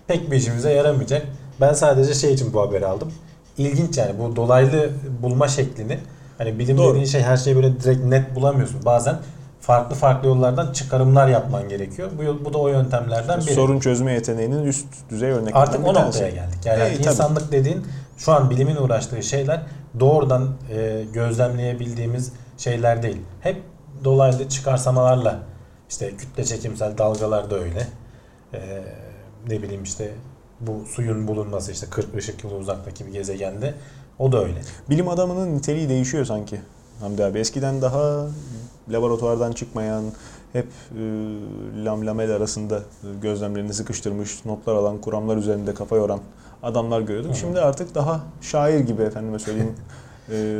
Pek bir işimize yaramayacak. Ben sadece şey için bu haberi aldım. İlginç yani bu dolaylı bulma şeklini hani bilim Doğru. dediğin şey her şeyi böyle direkt net bulamıyorsun. Bazen farklı farklı yollardan çıkarımlar yapman gerekiyor. Bu, bu da o yöntemlerden biri. Sorun çözme yeteneğinin üst düzey örneklerinden Artık o noktaya geldik. Yani E, tabii. insanlık dediğin şu an bilimin uğraştığı şeyler doğrudan e, gözlemleyebildiğimiz şeyler değil. Hep dolaylı çıkarsamalarla işte kütle çekimsel dalgalar da öyle. E, ne bileyim işte bu suyun bulunması işte 40 ışık yılı uzaktaki bir gezegende o da öyle. Bilim adamının niteliği değişiyor sanki. Hamdi abi eskiden daha laboratuvardan çıkmayan, hep e, lam lamel arasında gözlemlerini sıkıştırmış, notlar alan, kuramlar üzerinde kafa yoran adamlar görüyorduk. Hı. Şimdi artık daha şair gibi efendime söyleyeyim,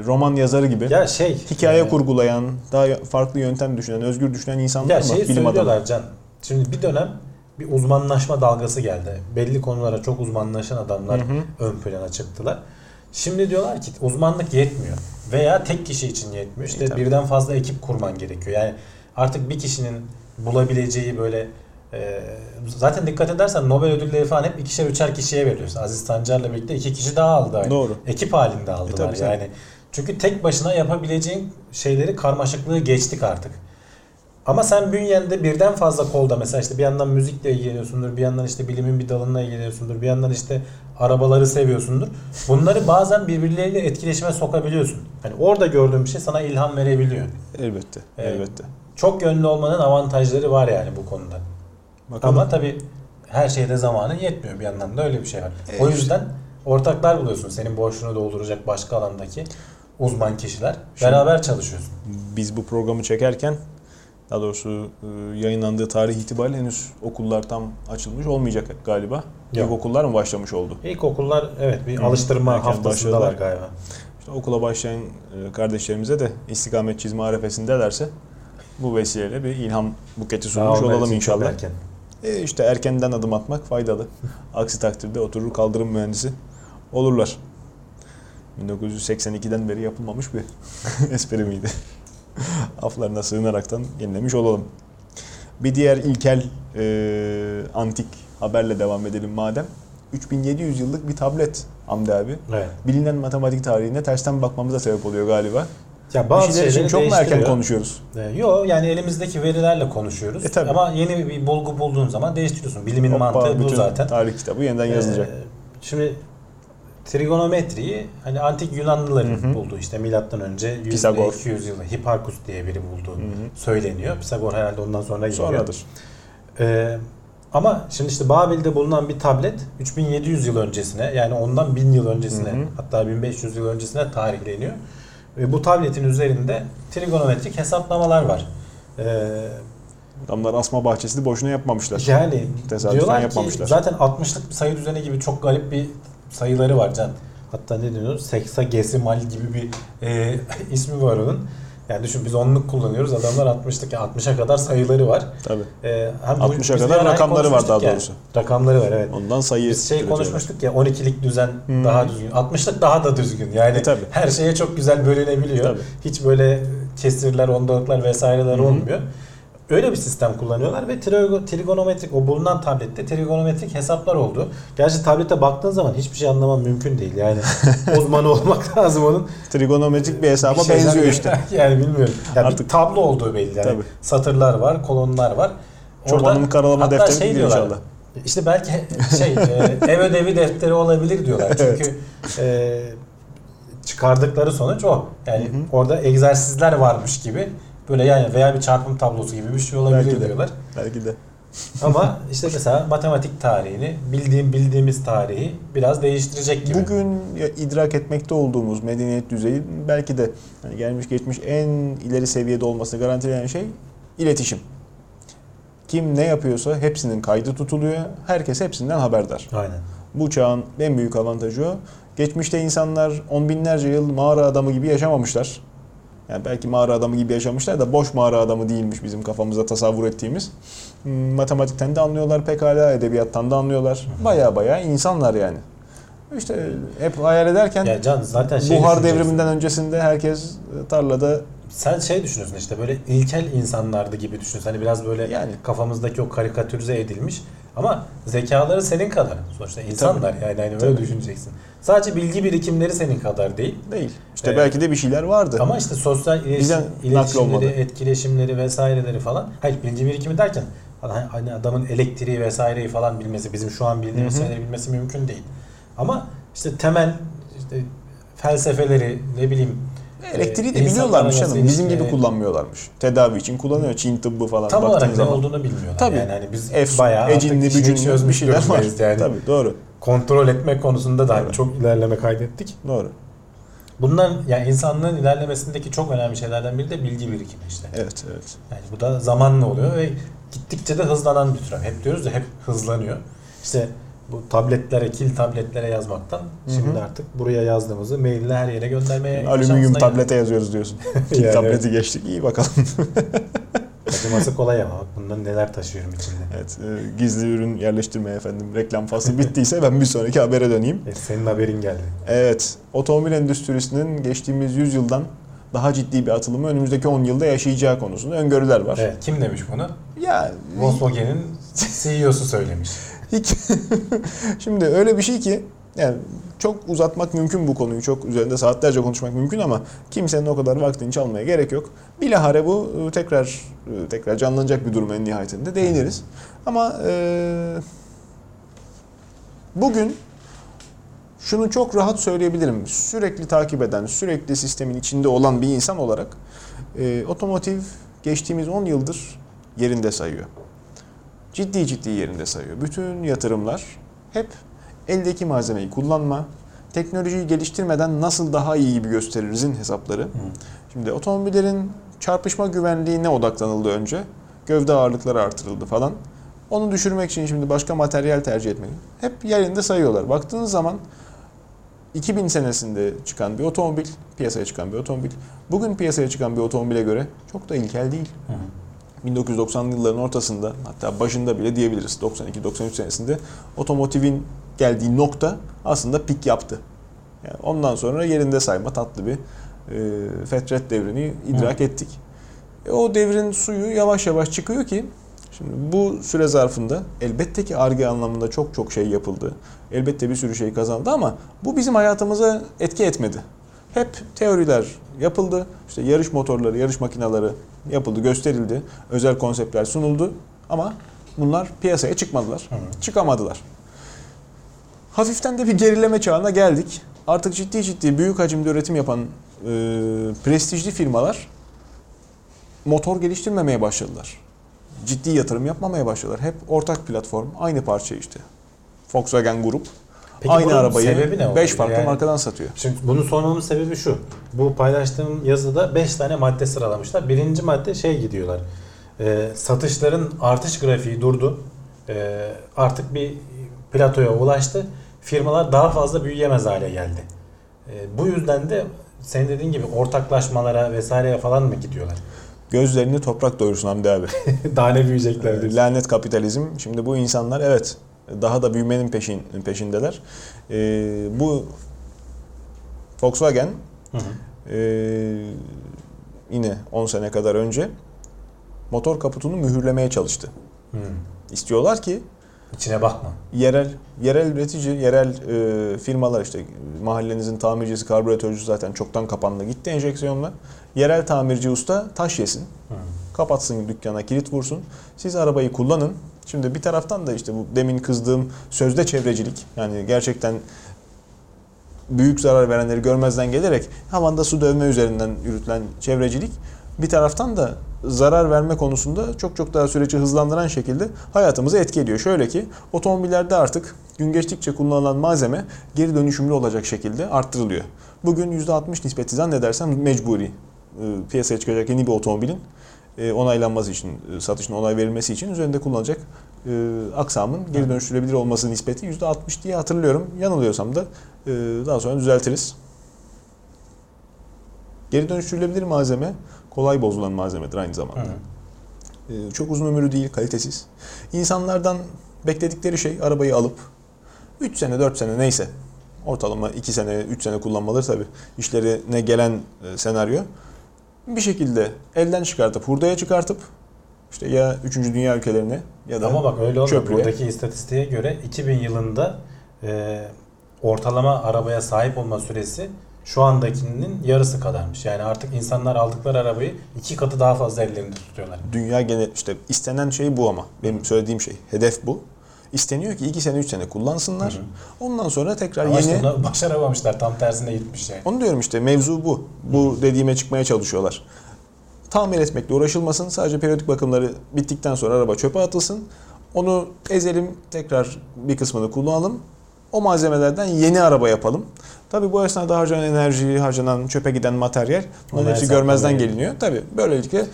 roman yazarı gibi, Ya şey hikaye e, kurgulayan, daha farklı yöntem düşünen, özgür düşünen insanlar Ya ama şey bilim adamı. Can. Şimdi bir dönem bir uzmanlaşma dalgası geldi. Belli konulara çok uzmanlaşan adamlar Hı hı. ön plana çıktılar. Şimdi diyorlar ki uzmanlık yetmiyor. Veya tek kişi için yetmiyor. İşte E, birden fazla ekip kurman gerekiyor. Yani artık bir kişinin bulabileceği böyle e, zaten dikkat edersen Nobel ödülleri falan hep ikişer üçer kişiye veriyorsun. Aziz Sancar'la birlikte iki kişi daha aldı. aynı. Doğru. Ekip halinde aldılar tabii, tabii. yani. Çünkü tek başına yapabileceğin şeyleri karmaşıklığı geçtik artık. Ama sen bünyende birden fazla kolda mesela işte bir yandan müzikle ilgileniyorsundur, bir yandan işte bilimin bir dalına ilgileniyorsundur, bir yandan işte arabaları seviyorsundur. Bunları bazen birbirleriyle etkileşime sokabiliyorsun. Hani orada gördüğün bir şey sana ilham verebiliyor. Elbette. Evet. Elbette. Çok yönlü olmanın avantajları var yani bu konuda. Bakalım. Ama tabii her şeyde zamanın yetmiyor bir yandan da öyle bir şey var. E, o yüzden ortaklar buluyorsun. Senin boşluğunu dolduracak başka alandaki uzman kişiler. Şimdi- Beraber çalışıyorsun. biz bu programı çekerken daha doğrusu e, yayınlandığı tarih itibariyle henüz okullar tam açılmış olmayacak galiba. Yok. İlk okullar mı başlamış oldu? İlkokullar evet bir Hı, alıştırma erken haftasındalar galiba. İşte okula başlayan e, kardeşlerimize de istikamet çizme arefesindelerse bu vesileyle bir ilham buketi sunmuş olalım inşallah. erken. E işte erkenden adım atmak faydalı. Aksi takdirde oturur kaldırım mühendisi olurlar. 1982'den beri yapılmamış bir espri miydi? Aflarına sığınaraktan yenilemiş olalım. Bir diğer ilkel e, antik haberle devam edelim madem. 3700 yıllık bir tablet Hamdi abi. Evet. Bilinen matematik tarihine tersten bakmamıza sebep oluyor galiba. Ya Bir bazı şeyler için çok mu erken konuşuyoruz? Ee, Yo yani elimizdeki verilerle konuşuyoruz. E, tabii. Ama yeni bir bulgu bulduğun zaman değiştiriyorsun. Bilimin Hoppa, mantığı bu zaten. Tarih kitabı yeniden yazılacak. Ee, şimdi trigonometriyi hani antik Yunanlıların Hı hı. bulduğu işte milattan önce 100 Pisagor. 200 yılı Hipparchus diye biri bulduğu Hı hı. söyleniyor. Pisagor herhalde ondan sonra geliyor. Sonradır. Ee, ama şimdi işte Babil'de bulunan bir tablet 3700 yıl öncesine yani ondan 1000 yıl öncesine Hı hı. hatta 1500 yıl öncesine tarihleniyor. Ve bu tabletin üzerinde trigonometrik hesaplamalar var. Ee, Adamlar asma bahçesini boşuna yapmamışlar. yani Tesadüfen diyorlar ki yapmamışlar. zaten 60'lık bir sayı düzeni gibi çok garip bir sayıları var can. Hatta ne deniyor? Seksagesimal gibi bir e, ismi var onun. Yani düşün biz onluk kullanıyoruz. Adamlar 60'lık yani 60'a kadar sayıları var. Tabii. Ee, hem bu- 60'a biz kadar rakamları var daha konuşmuştuk ya. doğrusu. Rakamları var evet. Ondan sayı Biz şey konuşmuştuk ya 12'lik düzen Hı. daha düzgün. 60'lık daha da düzgün. Yani E, tabii. her şeye çok güzel bölünebiliyor. Tabii. Hiç böyle kesirler, ondalıklar vesaireler hı. olmuyor. Öyle bir sistem kullanıyorlar ve trigo- trigonometrik o bulunan tablette trigonometrik hesaplar oldu. Gerçi tablete baktığın zaman hiçbir şey anlaman mümkün değil. Yani uzmanı olmak lazım onun. Trigonometrik bir hesaba Bir benziyor işte. yani bilmiyorum. Ya Artık- bir tablo olduğu belli. Yani Tabii. satırlar var, kolonlar var. Çobanın karalama defteri şey diyorlar, inşallah. İşte belki şey e, ev ödevi defteri olabilir diyorlar. Çünkü e, çıkardıkları sonuç o. Yani Hı hı. orada egzersizler varmış gibi böyle yani veya bir çarpım tablosu gibi bir şey olabilir Belki de. diyorlar. Belki de. Ama işte mesela matematik tarihini bildiğim bildiğimiz tarihi biraz değiştirecek gibi. Bugün idrak etmekte olduğumuz medeniyet düzeyi belki de hani gelmiş geçmiş en ileri seviyede olmasını garantileyen şey iletişim. Kim ne yapıyorsa hepsinin kaydı tutuluyor. Herkes hepsinden haberdar. Aynen. Bu çağın en büyük avantajı o. Geçmişte insanlar on binlerce yıl mağara adamı gibi yaşamamışlar. Yani belki mağara adamı gibi yaşamışlar da boş mağara adamı değilmiş bizim kafamızda tasavvur ettiğimiz. Hmm, Matematikten de anlıyorlar pekala, edebiyattan da anlıyorlar. Baya baya insanlar yani. İşte hep hayal ederken Ya Can zaten şey buhar devriminden öncesinde herkes tarlada Sen şey düşünüyorsun işte böyle ilkel insanlardı gibi düşünüyorsun. Hani biraz böyle Yani. kafamızdaki o karikatürize edilmiş. Ama zekaları senin kadar. Sonuçta insanlar yani hani öyle Tabii. düşüneceksin. Sadece bilgi birikimleri senin kadar değil. değil. İşte Evet. belki de bir şeyler vardı. Ama işte sosyal iletişim, iletişimleri, etkileşimleri vesaireleri falan. Hayır bilgi birikimi derken hani hani adamın elektriği vesaireyi falan bilmesi, bizim şu an bildiğimiz şeyleri bilmesi mümkün değil. Ama işte temel işte felsefeleri ne bileyim Elektriği de e, biliyorlarmış canım. Bizim gibi kullanmıyorlarmış. Tedavi için kullanıyor. Çin tıbbı falan Tam olarak ne zaman. olduğunu bilmiyorlar. Tabii. Yani hani biz Efsun, bayağı ecinli, bücünlü bir çözmüş şeyler var. yani. Tabii doğru. Kontrol etme konusunda da Tabii. çok ilerleme kaydettik. Doğru. Bunlar yani insanlığın ilerlemesindeki çok önemli şeylerden biri de bilgi birikimi işte. Evet, evet. Yani bu da zamanla oluyor ve gittikçe de hızlanan bir türev. Hep diyoruz ya hep hızlanıyor. İşte bu tabletlere, kil tabletlere yazmaktan Hı şimdi artık buraya yazdığımızı maille her yere göndermeye Alüminyum şansına tablete yazıyoruz diyorsun. Kil Yani tableti geçtik. İyi bakalım. Taşıması kolay ama bak bundan neler taşıyorum içinde. evet, e, gizli ürün yerleştirme efendim. Reklam faslı bittiyse ben bir sonraki habere döneyim. E, senin haberin geldi. Evet, otomobil endüstrisinin geçtiğimiz 100 yıldan daha ciddi bir atılımı önümüzdeki 10 yılda yaşayacağı konusunda öngörüler var. Evet, kim demiş bunu? Ya Volkswagen'in CEO'su söylemiş. Hiç- şimdi öyle bir şey ki Yani çok uzatmak mümkün bu konuyu. Çok üzerinde saatlerce konuşmak mümkün ama kimsenin o kadar vaktini çalmaya gerek yok. Bilahare bu e, tekrar e, tekrar canlanacak bir durum en nihayetinde değiniriz. Ama e, bugün şunu çok rahat söyleyebilirim. Sürekli takip eden, sürekli sistemin içinde olan bir insan olarak e, otomotiv geçtiğimiz 10 yıldır yerinde sayıyor. Ciddi ciddi yerinde sayıyor. Bütün yatırımlar hep eldeki malzemeyi kullanma, teknolojiyi geliştirmeden nasıl daha iyi gibi gösteririzin hesapları. Şimdi otomobillerin çarpışma güvenliğine odaklanıldı önce. Gövde ağırlıkları artırıldı falan. Onu düşürmek için şimdi başka materyal tercih etmeyi hep yerinde sayıyorlar. Baktığınız zaman 2000 senesinde çıkan bir otomobil, piyasaya çıkan bir otomobil, bugün piyasaya çıkan bir otomobile göre çok da ilkel değil. 1990'lı yılların ortasında hatta başında bile diyebiliriz 92-93 senesinde otomotivin geldiği nokta aslında pik yaptı. Yani ondan sonra yerinde sayma tatlı bir e, fetret devrini idrak ettik. E, o devrin suyu yavaş yavaş çıkıyor ki şimdi bu süre zarfında elbette ki arge anlamında çok çok şey yapıldı. Elbette bir sürü şey kazandı ama bu bizim hayatımıza etki etmedi. Hep teoriler yapıldı. İşte yarış motorları, yarış makineleri yapıldı, gösterildi. Özel konseptler sunuldu ama bunlar piyasaya çıkmadılar. Çıkamadılar. Hafiften de bir gerileme çağına geldik. Artık ciddi ciddi büyük hacimde üretim yapan e, prestijli firmalar motor geliştirmemeye başladılar. Ciddi yatırım yapmamaya başladılar. Hep ortak platform, aynı parça işte. Volkswagen Grup Peki aynı arabayı sebebi ne 5 oldu? farklı Yani- markadan satıyor. Şimdi bunu sormamın sebebi şu. Bu paylaştığım yazıda 5 tane madde sıralamışlar. Birinci madde şey gidiyorlar. Ee, satışların artış grafiği durdu. Ee, artık bir platoya ulaştı. Firmalar daha fazla büyüyemez hale geldi. Ee, bu yüzden de senin dediğin gibi ortaklaşmalara vesaireye falan mı gidiyorlar? Gözlerini toprak doyursun Hamdi abi. daha ne büyüyecekler diyorsun. Lanet kapitalizm. Şimdi bu insanlar evet daha da büyümenin peşin, peşindeler. Ee, bu Volkswagen Hı hı. ee, yine 10 sene kadar önce motor kaputunu mühürlemeye çalıştı. Hı. İstiyorlar ki İçine bakma. yerel yerel üretici, yerel e, firmalar işte mahallenizin tamircisi, karbüratörcüsü zaten çoktan kapandı gitti enjeksiyonla. Yerel tamirci usta taş yesin. Hı. Kapatsın dükkana, kilit vursun. Siz arabayı kullanın. Şimdi bir taraftan da işte bu demin kızdığım sözde çevrecilik yani gerçekten büyük zarar verenleri görmezden gelerek havanda su dövme üzerinden yürütülen çevrecilik bir taraftan da zarar verme konusunda çok çok daha süreci hızlandıran şekilde hayatımızı etki ediyor. Şöyle ki otomobillerde artık gün geçtikçe kullanılan malzeme geri dönüşümlü olacak şekilde arttırılıyor. Bugün %60 nispeti zannedersem mecburi e, piyasaya çıkacak yeni bir otomobilin onaylanması için, e, satışına onay verilmesi için üzerinde kullanacak e, aksamın geri dönüştürülebilir olması nispeti %60 diye hatırlıyorum. Yanılıyorsam da e, daha sonra düzeltiriz. Geri dönüştürülebilir malzeme kolay bozulan malzemedir aynı zamanda. Hı. E, çok uzun ömürlü değil, kalitesiz. İnsanlardan bekledikleri şey arabayı alıp 3 sene 4 sene neyse ortalama 2 sene 3 sene kullanmaları tabii işlerine gelen e, senaryo bir şekilde elden çıkartıp hurdaya çıkartıp işte ya 3. dünya ülkelerine ya da Ama bak öyle olmuyor. çöplüğe. Buradaki istatistiğe göre 2000 yılında e, ortalama arabaya sahip olma süresi şu andakinin yarısı kadarmış. Yani artık insanlar aldıkları arabayı iki katı daha fazla ellerinde tutuyorlar. dünya genel işte istenen şey bu ama benim söylediğim şey hedef bu. İsteniyor ki 2 sene 3 sene kullansınlar. Hı hı. Ondan sonra tekrar Ama yeni onu başaramamışlar. Tam tersine gitmiş yani. Onu diyorum işte mevzu bu. Bu dediğime çıkmaya çalışıyorlar. Tamir etmekle uğraşılmasın. Sadece periyodik bakımları bittikten sonra araba çöpe atılsın. Onu ezelim tekrar bir kısmını kullanalım. O malzemelerden yeni araba yapalım. Tabii bu esnada harcanan enerji, harcanan çöpe giden materyal bunların hepsi görmezden geliniyor. Tabii böylelikle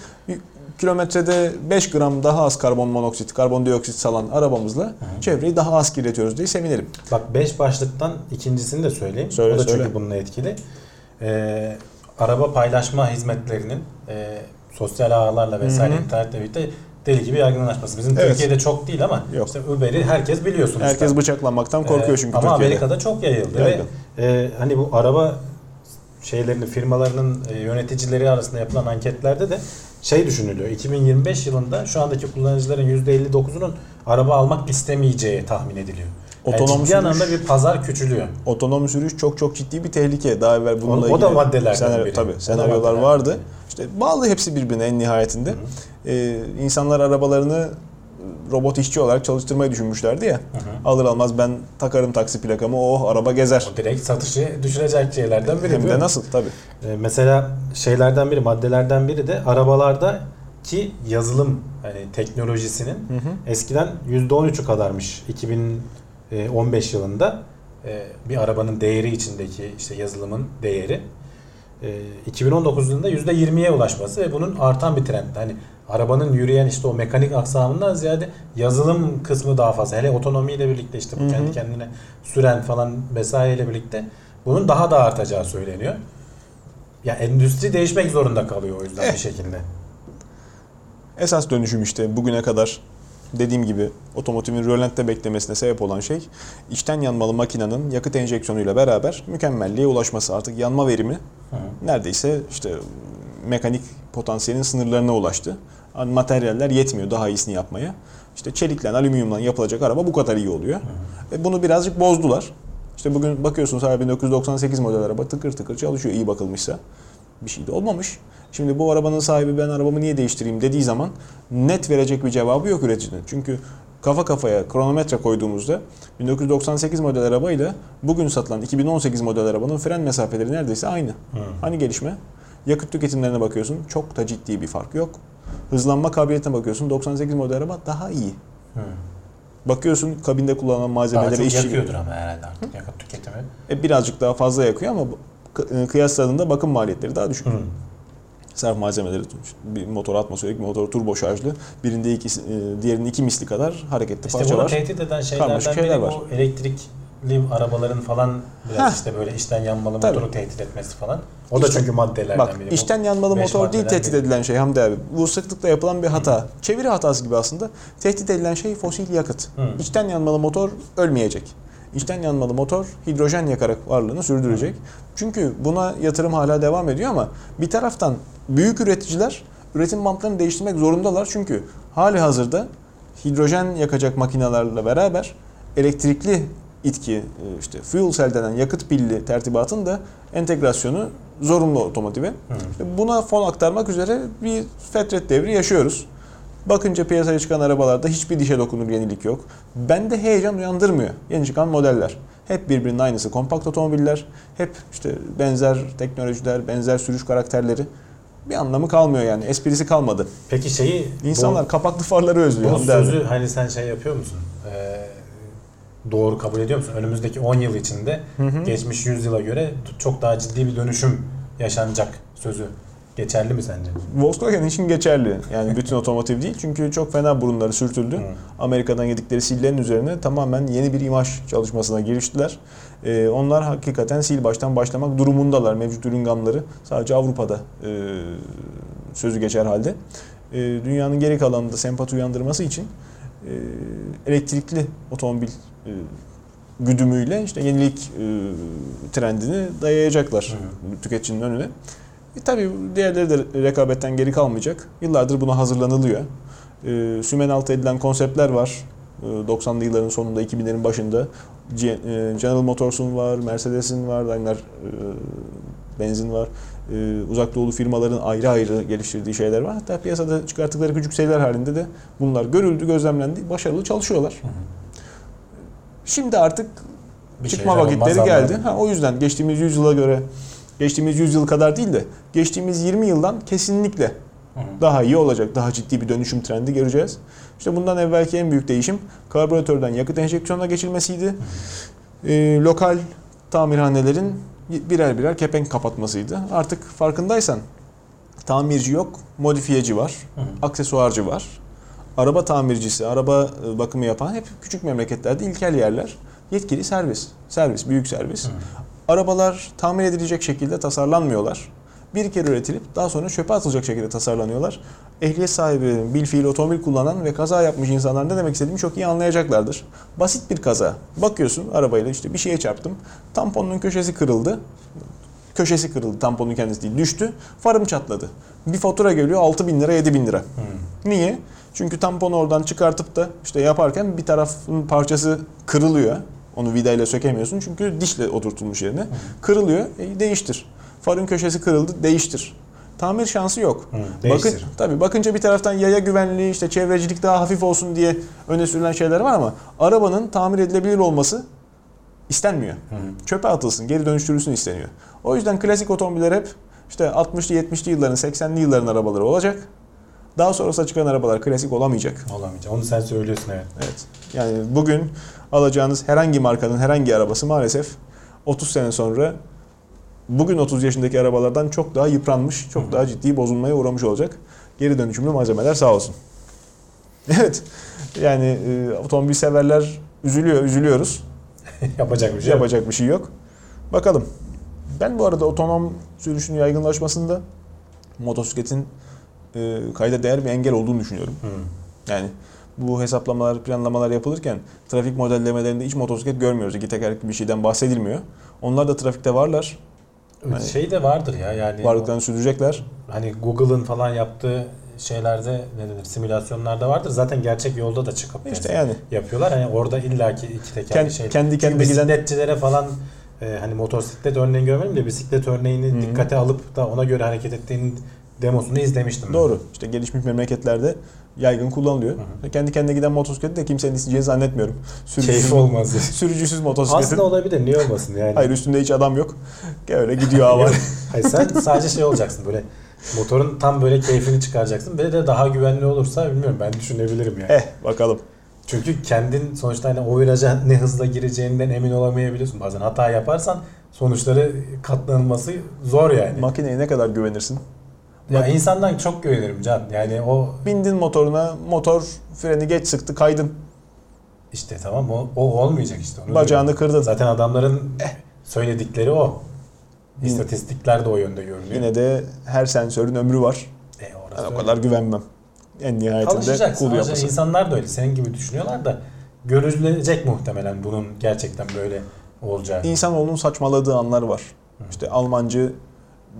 kilometrede 5 gram daha az karbon monoksit, karbondioksit salan arabamızla çevreyi daha az kirletiyoruz diye sevinelim. Bak 5 başlıktan ikincisini de söyleyeyim. Söyle, o da söyle. çünkü bununla etkili. Ee, araba paylaşma hizmetlerinin e, sosyal ağlarla vesaire Hı hı. internetle birlikte deli gibi yaygınlaşması. Bizim Evet. Türkiye'de çok değil ama Yok. işte Uber'i herkes biliyor sonuçta. Herkes bıçaklanmaktan korkuyor Ee, çünkü Ama Türkiye'de. Amerika'da çok yayıldı Yaygın. ve e, hani bu araba şeylerini firmalarının e, yöneticileri arasında yapılan anketlerde de şey düşünülüyor. 2025 yılında şu andaki kullanıcıların %59'unun araba almak istemeyeceği tahmin ediliyor. Otonom yani ciddi sürüş- anlamda bir pazar küçülüyor. Otonom sürüş çok çok ciddi bir tehlike. Daha evvel bununla O- o da ilgili maddelerden senaryo, biri. tabii, senaryolar vardı. biri. İşte bağlı hepsi birbirine en nihayetinde. Ee, insanlar arabalarını robot işçi olarak çalıştırmayı düşünmüşlerdi ya. Alır almaz ben takarım taksi plakamı oh araba gezer. O direkt satışı düşürecek şeylerden biri. Hem de nasıl tabii. Ee, Mesela şeylerden biri, maddelerden biri de arabalarda ki yazılım hani teknolojisinin eskiden %13'ü kadarmış 2015 yılında Ee, bir arabanın değeri içindeki işte yazılımın değeri Ee, 2019 yılında %20'ye ulaşması ve bunun artan bir trend. Hani arabanın yürüyen işte o mekanik aksamından ziyade yazılım kısmı daha fazla. Hele otonomiyle birlikte işte bu kendi kendine süren falan vesaireyle birlikte bunun daha da artacağı söyleniyor. Ya endüstri değişmek zorunda kalıyor o yüzden bir şekilde. Esas dönüşüm işte bugüne kadar dediğim gibi otomotivin rölantte beklemesine sebep olan şey içten yanmalı makinenin yakıt enjeksiyonuyla beraber mükemmelliğe ulaşması. Artık yanma verimi neredeyse işte mekanik potansiyelin sınırlarına ulaştı. Materyaller yetmiyor daha iyisini yapmaya. İşte çelikle, alüminyumla yapılacak araba bu kadar iyi oluyor. Ve bunu birazcık bozdular. İşte bugün bakıyorsunuz abi 1998 model araba tıkır tıkır çalışıyor iyi bakılmışsa. Bir şey de olmamış. Şimdi bu arabanın sahibi ben arabamı niye değiştireyim dediği zaman net verecek bir cevabı yok üreticinin. Çünkü kafa kafaya kronometre koyduğumuzda 1998 model arabayla bugün satılan 2018 model arabanın fren mesafeleri neredeyse aynı. Hani gelişme? Yakıt tüketimlerine bakıyorsun çok da ciddi bir fark yok. Hızlanma kabiliyetine bakıyorsun 98 model araba daha iyi. Bakıyorsun kabinde kullanılan Daha malzemeleri çok işçi yakıyordur ama herhalde artık yakıt tüketimi. e, birazcık daha fazla yakıyor ama e, kıyasladığında bakım maliyetleri daha düşük. Sarf malzemeleri bir motor atmosferik, motor turbo şarjlı. Birinde iki, e, diğerinin iki misli kadar hareketli İşte parça bunu var. tehdit eden şeylerden şeyler biri var. bu elektrikli arabaların falan biraz Heh. işte böyle içten yanmalı Tabii. motoru tehdit etmesi falan. O da İşte- çünkü maddelerden Bak biri. Bu içten yanmalı motor değil tehdit biri. edilen şey Hamdi abi. Bu sıklıkla yapılan bir hata. Çeviri hatası gibi aslında. Tehdit edilen şey fosil yakıt. Hı. İçten yanmalı motor ölmeyecek. İçten yanmalı motor hidrojen yakarak varlığını sürdürecek. Çünkü buna yatırım hala devam ediyor ama bir taraftan büyük üreticiler üretim bantlarını değiştirmek zorundalar. Çünkü hali hazırda hidrojen yakacak makinelerle beraber elektrikli itki e, işte fuel cell denen yakıt pilli tertibatın da entegrasyonu zorunlu otomotive. İşte Buna fon aktarmak üzere bir fetret devri yaşıyoruz. Bakınca piyasaya çıkan arabalarda hiçbir dişe dokunur yenilik yok. Bende heyecan uyandırmıyor yeni çıkan modeller. Hep birbirinin aynısı kompakt otomobiller. Hep işte benzer teknolojiler, benzer sürüş karakterleri. Bir anlamı kalmıyor yani. Esprisi kalmadı. Peki şeyi İnsanlar kapaklı farları özlüyor. bu, bu sözü hani sen şey yapıyor musun? Ee, doğru kabul ediyor musun? Önümüzdeki 10 yıl içinde geçmiş 100 yıla göre çok daha ciddi bir dönüşüm yaşanacak sözü geçerli mi sence? Volkswagen için geçerli. Yani bütün otomotiv değil. Çünkü çok fena burunları sürtüldü. Amerika'dan yedikleri sillerin üzerine tamamen yeni bir imaj çalışmasına giriştiler. Ee, onlar hakikaten sil baştan başlamak durumundalar. Mevcut ürün gamları sadece Avrupa'da e, sözü geçer halde. E, dünyanın geri kalanında sempati uyandırması için elektrikli otomobil e, güdümüyle işte yenilik e, trendini dayayacaklar tüketicinin önüne. E, tabii diğerleri de rekabetten geri kalmayacak. Yıllardır buna hazırlanılıyor. E, sümen altı edilen konseptler var. E, 90'lı yılların sonunda 2000'lerin başında e, General Motors'un var, Mercedes'in var, Daimler e, benzin var. E, uzak doğulu firmaların ayrı ayrı geliştirdiği şeyler var. Hatta piyasada çıkarttıkları küçük seriler halinde de bunlar görüldü, gözlemlendi, başarılı çalışıyorlar. Şimdi artık Bir çıkma vakitleri geldi. Ha, o yüzden geçtiğimiz 100 yıla göre geçtiğimiz 100 yıl kadar değil de geçtiğimiz 20 yıldan kesinlikle daha iyi olacak. Daha ciddi bir dönüşüm trendi göreceğiz. İşte bundan evvelki en büyük değişim karbüratörden yakıt enjeksiyonuna geçilmesiydi. Ee, lokal tamirhanelerin birer birer kepenk kapatmasıydı. Artık farkındaysan tamirci yok, modifiyeci var, aksesuarcı var. Araba tamircisi, araba e, bakımı yapan hep küçük memleketlerde ilkel yerler. Yetkili servis, servis, büyük servis. Arabalar tamir edilecek şekilde tasarlanmıyorlar. Bir kere üretilip daha sonra çöpe atılacak şekilde tasarlanıyorlar. Ehliyet sahibi, bil fiil otomobil kullanan ve kaza yapmış insanlar ne demek istediğimi çok iyi anlayacaklardır. Basit bir kaza. Bakıyorsun arabayla işte bir şeye çarptım. Tamponun köşesi kırıldı köşesi kırıldı tamponun kendisi değil düştü farım çatladı. Bir fatura geliyor 6 bin lira 7 bin lira. Niye? Çünkü tamponu oradan çıkartıp da işte yaparken bir tarafın parçası kırılıyor. Onu vidayla sökemiyorsun çünkü dişle oturtulmuş yerine. Kırılıyor. E, değiştir. Farın köşesi kırıldı. Değiştir. Tamir şansı yok. Hı, Bakın, tabii bakınca bir taraftan yaya güvenliği, işte çevrecilik daha hafif olsun diye öne sürülen şeyler var ama arabanın tamir edilebilir olması istenmiyor. Çöpe atılsın, geri dönüştürülsün isteniyor. O yüzden klasik otomobiller hep işte 60'lı 70'li yılların, 80'li yılların arabaları olacak. Daha sonrasında çıkan arabalar klasik olamayacak. Olamayacak. Onu sen söylüyorsun evet. Evet. Yani bugün alacağınız herhangi markanın herhangi arabası maalesef 30 sene sonra bugün 30 yaşındaki arabalardan çok daha yıpranmış, çok daha ciddi bozulmaya uğramış olacak. Geri dönüşümlü malzemeler sağ olsun. Evet. Yani e, otomobil severler üzülüyor, üzülüyoruz. Yapacak bir şey yok. Yapacak bir şey yok. Bakalım. Ben bu arada otonom sürüşün yaygınlaşmasında motosikletin e, kayda değer bir engel olduğunu düşünüyorum. Hı. Yani bu hesaplamalar, planlamalar yapılırken trafik modellemelerinde hiç motosiklet görmüyoruz. İki tekerlekli bir şeyden bahsedilmiyor. Onlar da trafikte varlar. Hani- Şey de vardır ya yani Varlıklarını sürdürecekler. hani Google'ın falan yaptığı şeylerde ne denir simülasyonlarda vardır. Zaten gerçek yolda da çıkıp İşte yani yapıyorlar. Hani orada illaki iki tekerlekli Kend- şey. kendi kendine giden bisikletçilere falan e, hani motosiklet örneğini görmedim de bisiklet örneğini Hı hı. dikkate alıp da ona göre hareket ettiğinin demosunu izlemiştim. ben. doğru. İşte gelişmiş memleketlerde yaygın kullanılıyor. Hı Kendi kendine giden motosikleti de kimsenin isteyeceğini zannetmiyorum. Keyif olmaz. Sürücüsüz motosikletin. Aslında olabilir. Niye olmasın yani? Hayır üstünde hiç adam yok. Öyle gidiyor hava. Hayır sen sadece şey olacaksın böyle motorun tam böyle keyfini çıkaracaksın. Ve de daha güvenli olursa bilmiyorum ben düşünebilirim yani. eh bakalım. Çünkü kendin sonuçta hani o viraja ne hızla gireceğinden emin olamayabiliyorsun. Bazen hata yaparsan sonuçları katlanılması zor yani. Makineye ne kadar güvenirsin? Ya insandan çok güvenirim Can. Yani o Bindin motoruna, motor freni geç sıktı, kaydın. işte tamam o, o olmayacak işte. Onu Bacağını diyorum. kırdın. Zaten adamların Eh. söyledikleri o. İstatistikler de o yönde görünüyor. Yine de her sensörün ömrü var. E, orası Ben o öyle. kadar güvenmem. En nihayetinde kul Ayrıca yapısı. insanlar da öyle. Senin gibi düşünüyorlar da görülecek muhtemelen bunun gerçekten böyle olacağı. İnsanoğlunun saçmaladığı anlar var. İşte Almancı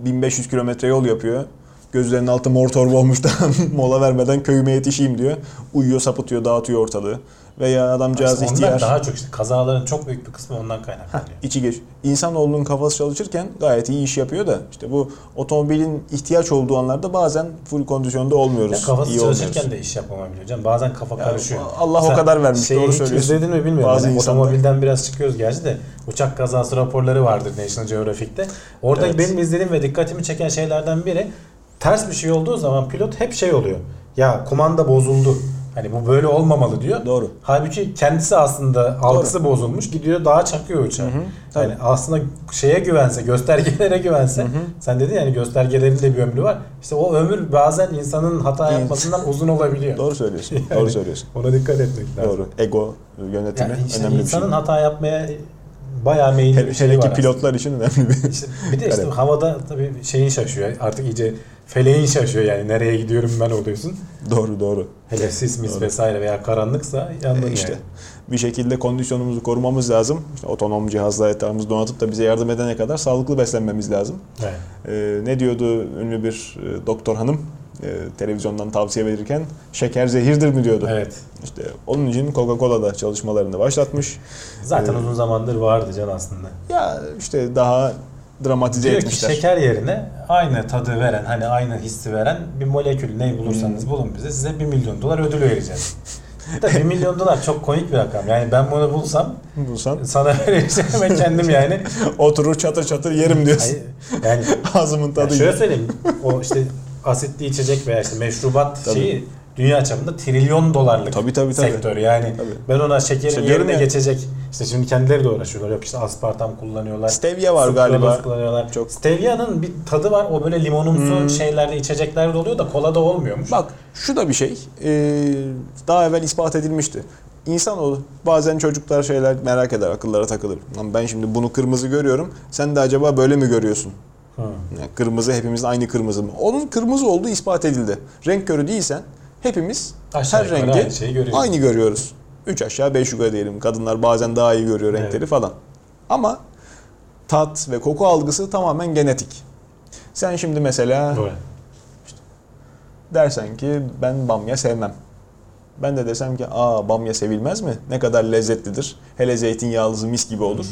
1500 kilometre yol yapıyor. Gözlerinin altı mor torba olmuş da mola vermeden köyüme yetişeyim diyor. Uyuyor, sapıtıyor, dağıtıyor ortalığı. Veya adamcağız Aslında ihtiyar. Onlar daha çok işte kazaların çok büyük bir kısmı ondan kaynaklanıyor. içi geç. İnsanoğlunun kafası çalışırken gayet iyi iş yapıyor da işte bu otomobilin ihtiyaç olduğu anlarda bazen full kondisyonda olmuyoruz. Ya kafası iyi çalışırken olmuyoruz. de iş yapamabiliyor canım. Bazen kafa Ya karışıyor. Allah o Sen kadar vermiş, şeyi doğru söylüyorsun. izledin mi bilmiyorum. Bazı Hani insanlar- otomobilden biraz çıkıyoruz gerçi de uçak kazası raporları vardır National Geographic'te. Orada Evet. benim izlediğim ve dikkatimi çeken şeylerden biri ters bir şey olduğu zaman pilot hep şey oluyor. Ya kumanda bozuldu. Hani bu böyle olmamalı diyor. Doğru. Halbuki kendisi aslında algısı bozulmuş. Gidiyor daha çakıyor uçağı. Hı hı. Yani aslında şeye güvense, göstergelere güvense. Hı hı. Sen dedin yani göstergelerin de bir ömrü var. İşte o ömür bazen insanın hata yapmasından uzun olabiliyor. Doğru söylüyorsun. Yani- Doğru söylüyorsun. Ona dikkat etmek lazım. Doğru. Ego yönetimi Yani işte önemli bir şey. insanın hata yapmaya bayağı meyilli Hele, bir şey hele var ki aslında. pilotlar için önemli bir. İşte bir de işte havada tabii şeyin şaşıyor. Artık iyice feleğin şaşıyor yani nereye gidiyorum ben oluyorsun. doğru doğru. Hele sis mis Doğru. vesaire veya karanlıksa yandın E, işte yani. bir şekilde kondisyonumuzu korumamız lazım. İşte otonom cihazlar etrafımızı donatıp da bize yardım edene kadar sağlıklı beslenmemiz lazım. Evet. Ee, ne diyordu ünlü bir e, doktor hanım e, televizyondan tavsiye verirken şeker zehirdir mi diyordu. evet. İşte onun için Coca-Cola da çalışmalarını başlatmış. Zaten Evet. uzun zamandır vardı can aslında. Ya işte daha dramatize Diyor ki etmişler. şeker yerine aynı tadı veren, hani aynı hissi veren bir molekül ne bulursanız Hmm. bulun bize. Size 1 milyon dolar ödül vereceğiz. Da 1 milyon dolar çok komik bir rakam. Yani ben bunu bulsam Bulsan sana vereceğim ve kendim yani. oturur çatır çatır yerim diyorsun. Hayır, yani Ağzımın tadı şöyle yiyor. söyleyeyim. O işte asitli içecek veya işte meşrubat Tabii. şeyi dünya çapında trilyon dolarlık Tabii, tabii, tabii. sektör. Yani Tabii. ben ona şekerin İşte yerine diyorum ya. geçecek. İşte şimdi kendileri de uğraşıyorlar. Yok işte aspartam kullanıyorlar. Stevia var galiba. kullanıyorlar. Çok. Stevia'nın bir tadı var. O böyle limonumsu Hmm. şeylerde içeceklerde oluyor da kolada olmuyormuş. Bak şu da bir şey. Ee, daha evvel ispat edilmişti. İnsanoğlu bazen çocuklar şeyler merak eder, akıllara takılır. Lan ben şimdi bunu kırmızı görüyorum. Sen de acaba böyle mi görüyorsun? Hı. Yani kırmızı hepimiz aynı kırmızı mı? Onun kırmızı olduğu ispat edildi. Renk körü değilsen hepimiz Aşağı her rengi aynı görüyoruz. aynı görüyoruz. 3 aşağı 5 yukarı diyelim. Kadınlar bazen daha iyi görüyor renkleri Evet. falan. Ama tat ve koku algısı tamamen genetik. Sen şimdi mesela Doğru. dersen ki ben bamya sevmem. Ben de desem ki aa bamya sevilmez mi? Ne kadar lezzetlidir. Hele zeytinyağlısı mis gibi olur.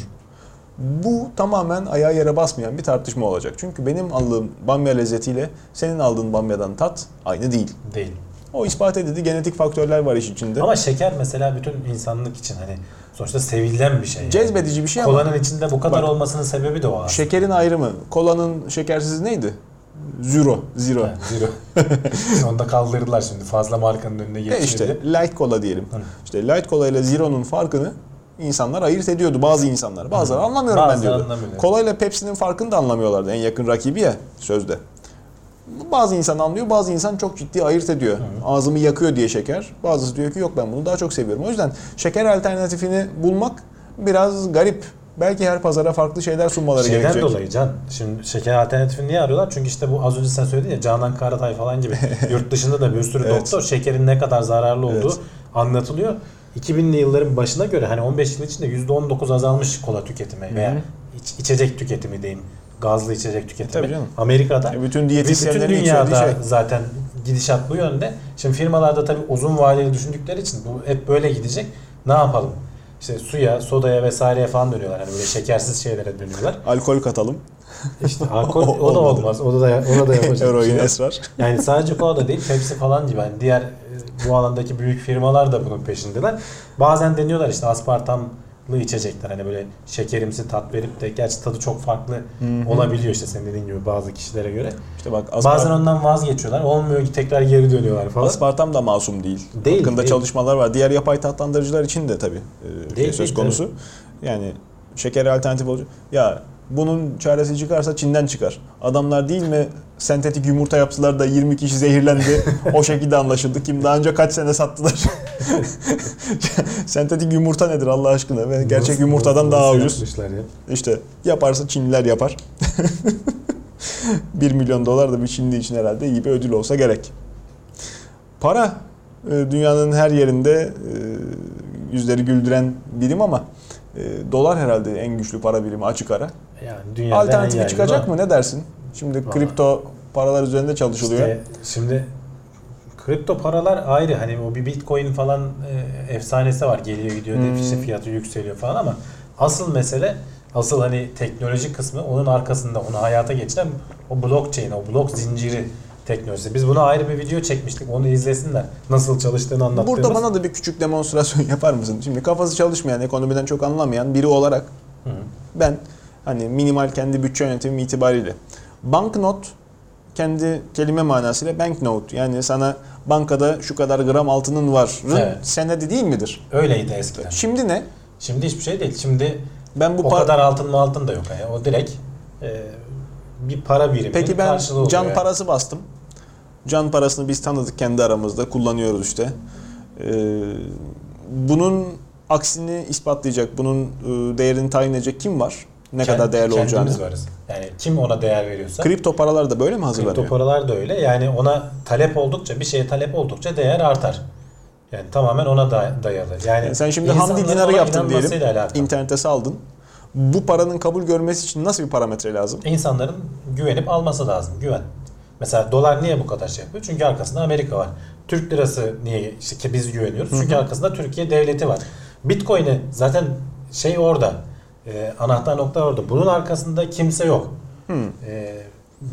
Bu tamamen ayağa yere basmayan bir tartışma olacak. Çünkü benim aldığım bamya lezzetiyle senin aldığın bamyadan tat aynı değil. Değil. O ispat edildi. Genetik faktörler var iş içinde. Ama şeker mesela bütün insanlık için hani sonuçta sevilen bir şey. yani. Cezbedici bir şey ama Kolanın içinde bu kadar Bak. olmasının sebebi de o aslında. şekerin ayrımı. Kolanın şekersiz neydi? Zero. Zero. Ha, Zero. Onu da kaldırdılar şimdi. Fazla markanın önüne E geçti. işte light kola diyelim. Hı. İşte light kola ile zero'nun farkını insanlar ayırt ediyordu bazı insanlar. Bazıları anlamıyorum ben Bazıları diyordu. anlamıyor. Kola ile Pepsi'nin farkını da anlamıyorlardı. En yakın rakibi ya sözde. Bazı insan anlıyor, bazı insan çok ciddi ayırt ediyor. Ağzımı yakıyor diye şeker. Bazısı diyor ki yok ben bunu daha çok seviyorum. O yüzden şeker alternatifini bulmak biraz garip. Belki her pazara farklı şeyler sunmaları Şeyden gerekecek. dolayı Can. Şimdi şeker alternatifini niye arıyorlar? Çünkü işte bu az önce sen söyledin ya Canan Karatay falan gibi yurt dışında da bir sürü Evet. doktor şekerin ne kadar zararlı olduğu Evet. anlatılıyor. 2000'li yılların başına göre hani 15 yıl içinde %19 azalmış kola tüketimi veya iç- içecek tüketimi diyeyim. Gazlı içecek tüketimi. Tabii canım. Amerika'da E, bütün diyetisyenlerin bütün dünyada şey. zaten gidişat bu yönde. Şimdi firmalarda tabii uzun vadeli düşündükleri için bu hep böyle gidecek. Ne yapalım? İşte suya, sodaya vesaireye falan dönüyorlar. Hani böyle şekersiz şeylere dönüyorlar. Alkol katalım. İşte alkol o da Olmadı. olmaz. O da ona da yapacak. Eroin, şey esrar. Yani sadece kola da değil, Pepsi falan gibi. Yani diğer bu alandaki büyük firmalar da bunun peşindeler. Bazen deniyorlar işte aspartamlı içecekler. Hani böyle şekerimsi tat verip de gerçi tadı çok farklı olabiliyor işte senin dediğin gibi bazı kişilere göre. İşte bak Bazen aspart- ondan vazgeçiyorlar. Olmuyor ki tekrar geri dönüyorlar falan. aspartam da masum değil. Değil, Hakkında değil. çalışmalar var. Diğer yapay tatlandırıcılar için de tabii e, şey Değil, söz değil, konusu. Yani şeker alternatif olacak. Ya bunun çaresi çıkarsa Çin'den çıkar. Adamlar değil mi sentetik yumurta yaptılar da 20 kişi zehirlendi. o şekilde anlaşıldı. Kim daha önce kaç sene sattılar. sentetik yumurta nedir Allah aşkına? Ve gerçek Nasıl- yumurtadan nasıl daha ucuz. yapmışlar ya? İşte yaparsa Çinliler yapar. 1 milyon dolar da bir Çinli için herhalde iyi bir ödül olsa gerek. Para e, dünyanın her yerinde e, yüzleri güldüren birim ama e, dolar herhalde en güçlü para birimi açık ara. Yani dünyada Alternatifi çıkacak o. mı ne dersin? Şimdi Vallahi. kripto paralar üzerinde çalışılıyor. İşte şimdi kripto paralar ayrı. Hani o bir bitcoin falan e, efsanesi var. Geliyor gidiyor Hmm. işte fiyatı yükseliyor falan ama asıl mesele asıl hani teknoloji kısmı onun arkasında onu hayata geçiren o blockchain, o blok zinciri teknolojisi. Biz buna ayrı bir video çekmiştik. Onu izlesinler. Nasıl çalıştığını anlattığımız. Burada bana da bir küçük demonstrasyon yapar mısın? Şimdi kafası çalışmayan, ekonomiden çok anlamayan biri olarak hı. Ben hani minimal kendi bütçe yönetimim itibariyle banknot kendi kelime manasıyla banknote yani sana bankada şu kadar gram altının var Evet. senedi değil midir? Öyleydi eskiden. Şimdi ne? Şimdi hiçbir şey değil. Şimdi Ben bu o kadar altın mı altın da yok. Yani. O direkt e, bir para birimi Peki ben oluyor can parası bastım. Can parasını biz tanıdık kendi aramızda kullanıyoruz işte. Ee, bunun aksini ispatlayacak, bunun e, değerini tayin edecek kim var? Ne Kend- kadar değerli kendimiz olacağını. varız. Yani kim ona değer veriyorsa. Kripto paralar da böyle mi hazırlanıyor? Kripto paralar da öyle. Yani ona talep oldukça, bir şeye talep oldukça değer artar. Yani tamamen ona da dayalı. Yani Yani sen şimdi Hamdi dinarı yaptın diyelim. alakalı. İnternete saldın. Bu paranın kabul görmesi için nasıl bir parametre lazım? İnsanların güvenip alması lazım. Güven. Mesela dolar niye bu kadar şey yapıyor? Çünkü arkasında Amerika var. Türk lirası niye işte ki biz güveniyoruz? Çünkü arkasında Türkiye devleti var. Bitcoin'i zaten şey orada. E, anahtar nokta orada. Bunun arkasında kimse yok. E,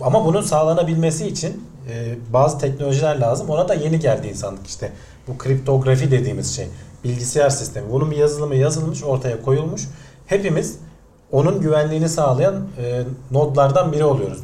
ama bunun sağlanabilmesi için e, bazı teknolojiler lazım. Ona da yeni geldi insanlık işte. Bu kriptografi dediğimiz şey. Bilgisayar sistemi. Bunun bir yazılımı yazılmış, ortaya koyulmuş. Hepimiz onun güvenliğini sağlayan e, nodlardan biri oluyoruz.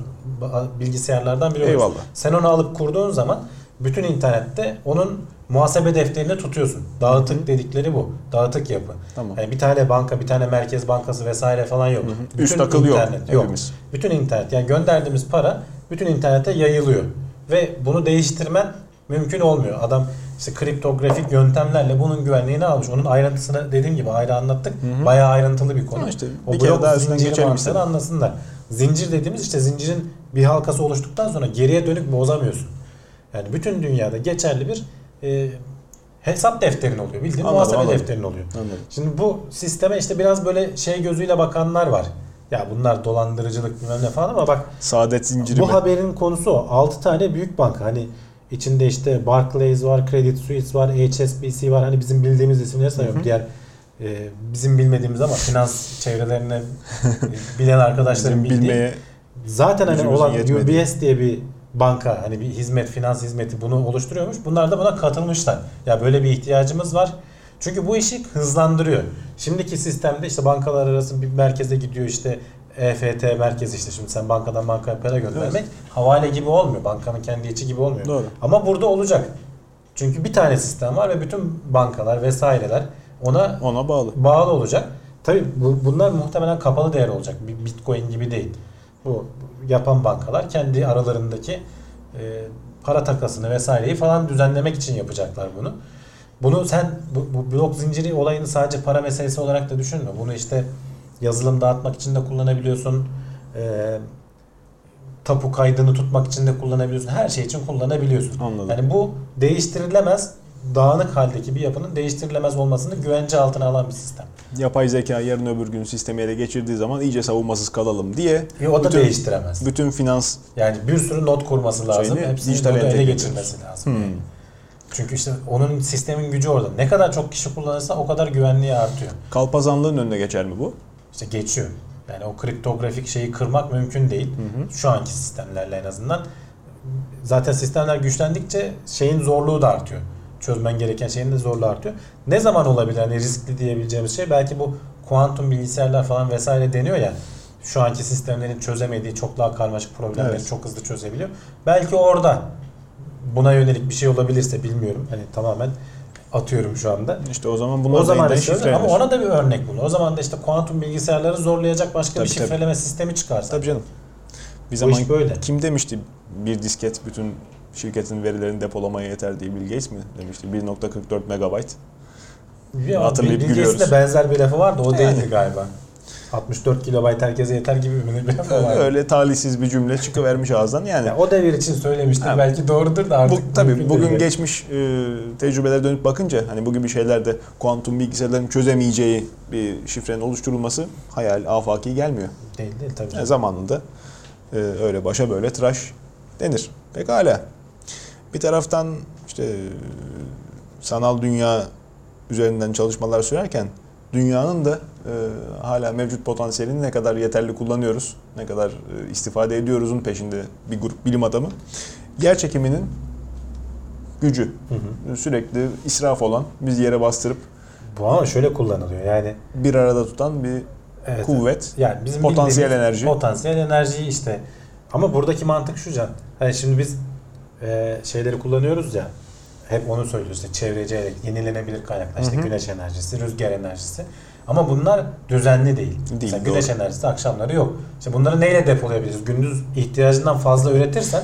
Bilgisayarlardan biri oluyoruz. Eyvallah. Sen onu alıp kurduğun zaman bütün internette onun muhasebe defterini tutuyorsun. Dağıtık dedikleri bu. Dağıtık yapı. Tamam. Yani bir tane banka, bir tane merkez bankası vesaire falan yok. Üst akıl yok internet yok. hepimiz. Bütün internet yani gönderdiğimiz para bütün internete yayılıyor. Ve bunu değiştirmen mümkün olmuyor. Adam işte kriptografik yöntemlerle bunun güvenliğini almış. Onun ayrıntısını dediğim gibi ayrı anlattık. Bayağı ayrıntılı bir konu. İşte o bir blok daha zinciri mantığını anlasınlar. Zincir dediğimiz işte zincirin bir halkası oluştuktan sonra geriye dönük bozamıyorsun. Yani bütün dünyada geçerli bir e, hesap defterin oluyor. Bildiğin Anladım, muhasebe anladım. defterin oluyor. Anladım. Şimdi bu sisteme işte biraz böyle şey gözüyle bakanlar var. Ya bunlar dolandırıcılık bilmem ne falan ama bak Saadet zinciri bu mi? haberin konusu o. 6 tane büyük banka hani İçinde işte Barclays var, Credit Suisse var, HSBC var. Hani bizim bildiğimiz isimleri sayıyorum. Diğer e, bizim bilmediğimiz ama finans çevrelerine e, bilen arkadaşların bildiği. bilmeye Zaten hani olan yetmediği. UBS diye bir banka hani bir hizmet, finans hizmeti bunu oluşturuyormuş. Bunlar da buna katılmışlar. Ya böyle bir ihtiyacımız var. Çünkü bu işi hızlandırıyor. Şimdiki sistemde işte bankalar arası bir merkeze gidiyor işte EFT merkezi işte şimdi sen bankadan bankaya para göndermek havale gibi olmuyor. Bankanın kendi içi gibi olmuyor. Doğru. Ama burada olacak. Çünkü bir tane sistem var ve bütün bankalar vesaireler ona ona bağlı. bağlı olacak. Tabii bu, bunlar muhtemelen kapalı değer olacak. Bir Bitcoin gibi değil. Bu yapan bankalar kendi aralarındaki e, para takasını vesaireyi falan düzenlemek için yapacaklar bunu. Bunu sen bu, bu blok zinciri olayını sadece para meselesi olarak da düşünme. Bunu işte yazılım dağıtmak için de kullanabiliyorsun. E, tapu kaydını tutmak için de kullanabiliyorsun. Her şey için kullanabiliyorsun. Anladım. Yani bu değiştirilemez dağınık haldeki bir yapının değiştirilemez olmasını güvence altına alan bir sistem. Yapay zeka yarın öbür gün sistemi ele geçirdiği zaman iyice savunmasız kalalım diye Ve o da bütün, değiştiremez. bütün finans Yani bir sürü not kurması lazım. Şeyini Hepsini dijital ele geçirmesi lazım. Hmm. Çünkü işte onun sistemin gücü orada. Ne kadar çok kişi kullanırsa o kadar güvenliği artıyor. kalpazanlığın önüne geçer mi bu? İşte geçiyor. Yani o kriptografik şeyi kırmak mümkün değil. Şu anki sistemlerle en azından. Zaten sistemler güçlendikçe şeyin zorluğu da artıyor. Çözmen gereken şeyin de zorluğu artıyor. Ne zaman olabilir hani riskli diyebileceğimiz şey belki bu kuantum bilgisayarlar falan vesaire deniyor ya. Şu anki sistemlerin çözemediği çok daha karmaşık problemleri Evet. çok hızlı çözebiliyor. Belki orada buna yönelik bir şey olabilirse bilmiyorum. Hani tamamen atıyorum şu anda. İşte o zaman bunlar O zaman da şifrelenir. ama ona da bir örnek bulun. O zaman da işte kuantum bilgisayarları zorlayacak başka Tabii, bir tabii. şifreleme sistemi çıkarsa. Tabii canım. Bir Bu zaman böyle. kim demişti bir disket bütün şirketin verilerini depolamaya yeter diye Bill Gates mi demişti? 1.44 megabayt. Ya, Hatırlayıp Bill Gates'in gülüyoruz. de benzer bir lafı vardı. O Yani. değildi galiba. 64 kilobayt herkese yeter gibi bir lafı vardı. Öyle talihsiz bir cümle çıkıvermiş ağızdan. Yani Ya, o devir için söylemiştir. Ha. Belki doğrudur da artık. bu tabii bugün değil. geçmiş e, tecrübelere dönüp bakınca hani bu gibi şeylerde kuantum bilgisayarların çözemeyeceği bir şifrenin oluşturulması hayal afaki gelmiyor. Değil değil tabii. Yani zamanında e, öyle başa böyle tıraş denir. Pekala. Bir taraftan işte e, sanal dünya üzerinden çalışmalar sürerken dünyanın da e, hala mevcut potansiyelini ne kadar yeterli kullanıyoruz, ne kadar e, istifade ediyoruzun peşinde bir grup bilim adamı. Yer çekiminin gücü Hı hı. sürekli israf olan, biz yere bastırıp Bu ama şöyle kullanılıyor. Yani bir arada tutan bir evet, kuvvet. Yani bizim Potansiyel enerji. Potansiyel enerjiyi işte. Ama buradaki mantık şu can. Hani şimdi biz e, şeyleri kullanıyoruz ya. Hep onu söylüyoruz işte çevreci yenilenebilir kaynaklar işte Hı hı. güneş enerjisi, rüzgar enerjisi. Ama bunlar düzenli değil. Değil, Mesela doğru. güneş enerjisi akşamları yok. İşte bunları neyle depolayabiliriz? Gündüz ihtiyacından fazla üretirsen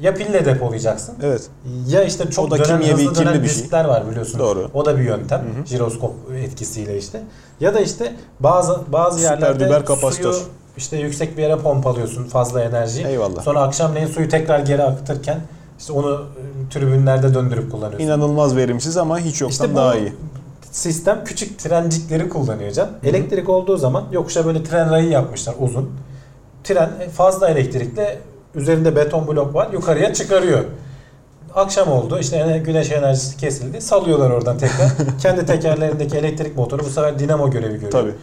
ya pille depolayacaksın Evet. ya işte çok O da dönen kimyevi, hızlı dönen bir şey. diskler var biliyorsun. Doğru. O da bir yöntem. Hı hı. Jiroskop etkisiyle işte. Ya da işte bazı bazı Süper yerlerde düber kapasitör. suyu işte yüksek bir yere pompalıyorsun fazla enerjiyi. Eyvallah. Sonra akşamleyin suyu tekrar geri akıtırken işte onu e, tribünlerde döndürüp kullanıyorsun. İnanılmaz verimsiz ama hiç yoktan İşte daha iyi. sistem küçük trencikleri kullanıyor can. Elektrik olduğu zaman yokuşa böyle tren rayı yapmışlar uzun. Tren fazla elektrikle üzerinde beton blok var yukarıya çıkarıyor. Akşam oldu işte güneş enerjisi kesildi salıyorlar oradan tekrar. Kendi tekerlerindeki elektrik motoru bu sefer dinamo görevi görüyor. Tabii.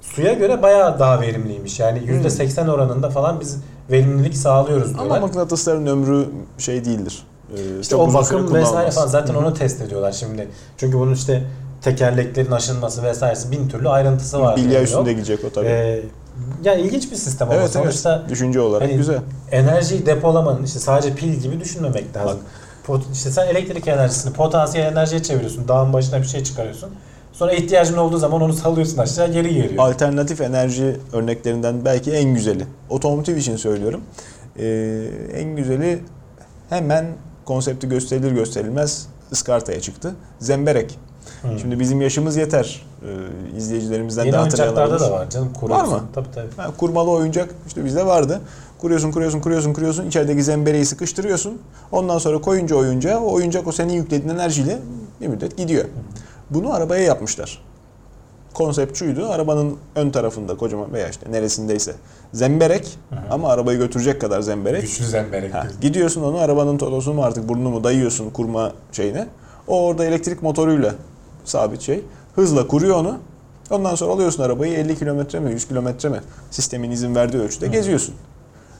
Suya göre bayağı daha verimliymiş yani %80 oranında falan biz verimlilik sağlıyoruz diyorlar. Ama mıknatısların ömrü şey değildir. Ee, İşte o bakım vesaire falan zaten Hı hı. onu test ediyorlar şimdi. Çünkü bunun işte tekerleklerin aşınması vesairesi bin türlü ayrıntısı var. Bilya üstünde gidecek o tabii. Ee, yani ilginç bir sistem ama evet sonuçta evet. Düşünce olarak hani güzel. enerjiyi depolamanın işte sadece pil gibi düşünmemek lazım. Pot, işte sen elektrik enerjisini potansiyel enerjiye çeviriyorsun. Dağın başına bir şey çıkarıyorsun. Sonra ihtiyacın olduğu zaman onu salıyorsun aşağı geri geliyor. Alternatif enerji örneklerinden belki en güzeli. Otomotiv için söylüyorum. Ee, en güzeli hemen konsepti gösterilir gösterilmez ıskartaya çıktı. Zemberek. Hı. Şimdi bizim yaşımız yeter. Ee, izleyicilerimizden Yeni de hatırlayanlar oyuncaklarda da var canım. Kuruyorsun. Var mı? Tabii tabii. Ha, kurmalı oyuncak işte bizde vardı. Kuruyorsun, kuruyorsun, kuruyorsun, kuruyorsun. İçerideki zembereği sıkıştırıyorsun. Ondan sonra koyunca oyuncağı, o oyuncak o senin yüklediğin enerjiyle bir müddet gidiyor. Bunu arabaya yapmışlar. konsept şuydu. Arabanın ön tarafında kocaman veya işte neresindeyse zemberek ama arabayı götürecek kadar zemberek. Güçlü zemberek. Ha, gidiyorsun onu arabanın todosunu mu artık burnunu mu dayıyorsun kurma şeyine. O orada elektrik motoruyla sabit şey. Hızla kuruyor onu. Ondan sonra alıyorsun arabayı 50 kilometre mi 100 kilometre mi sistemin izin verdiği ölçüde geziyorsun.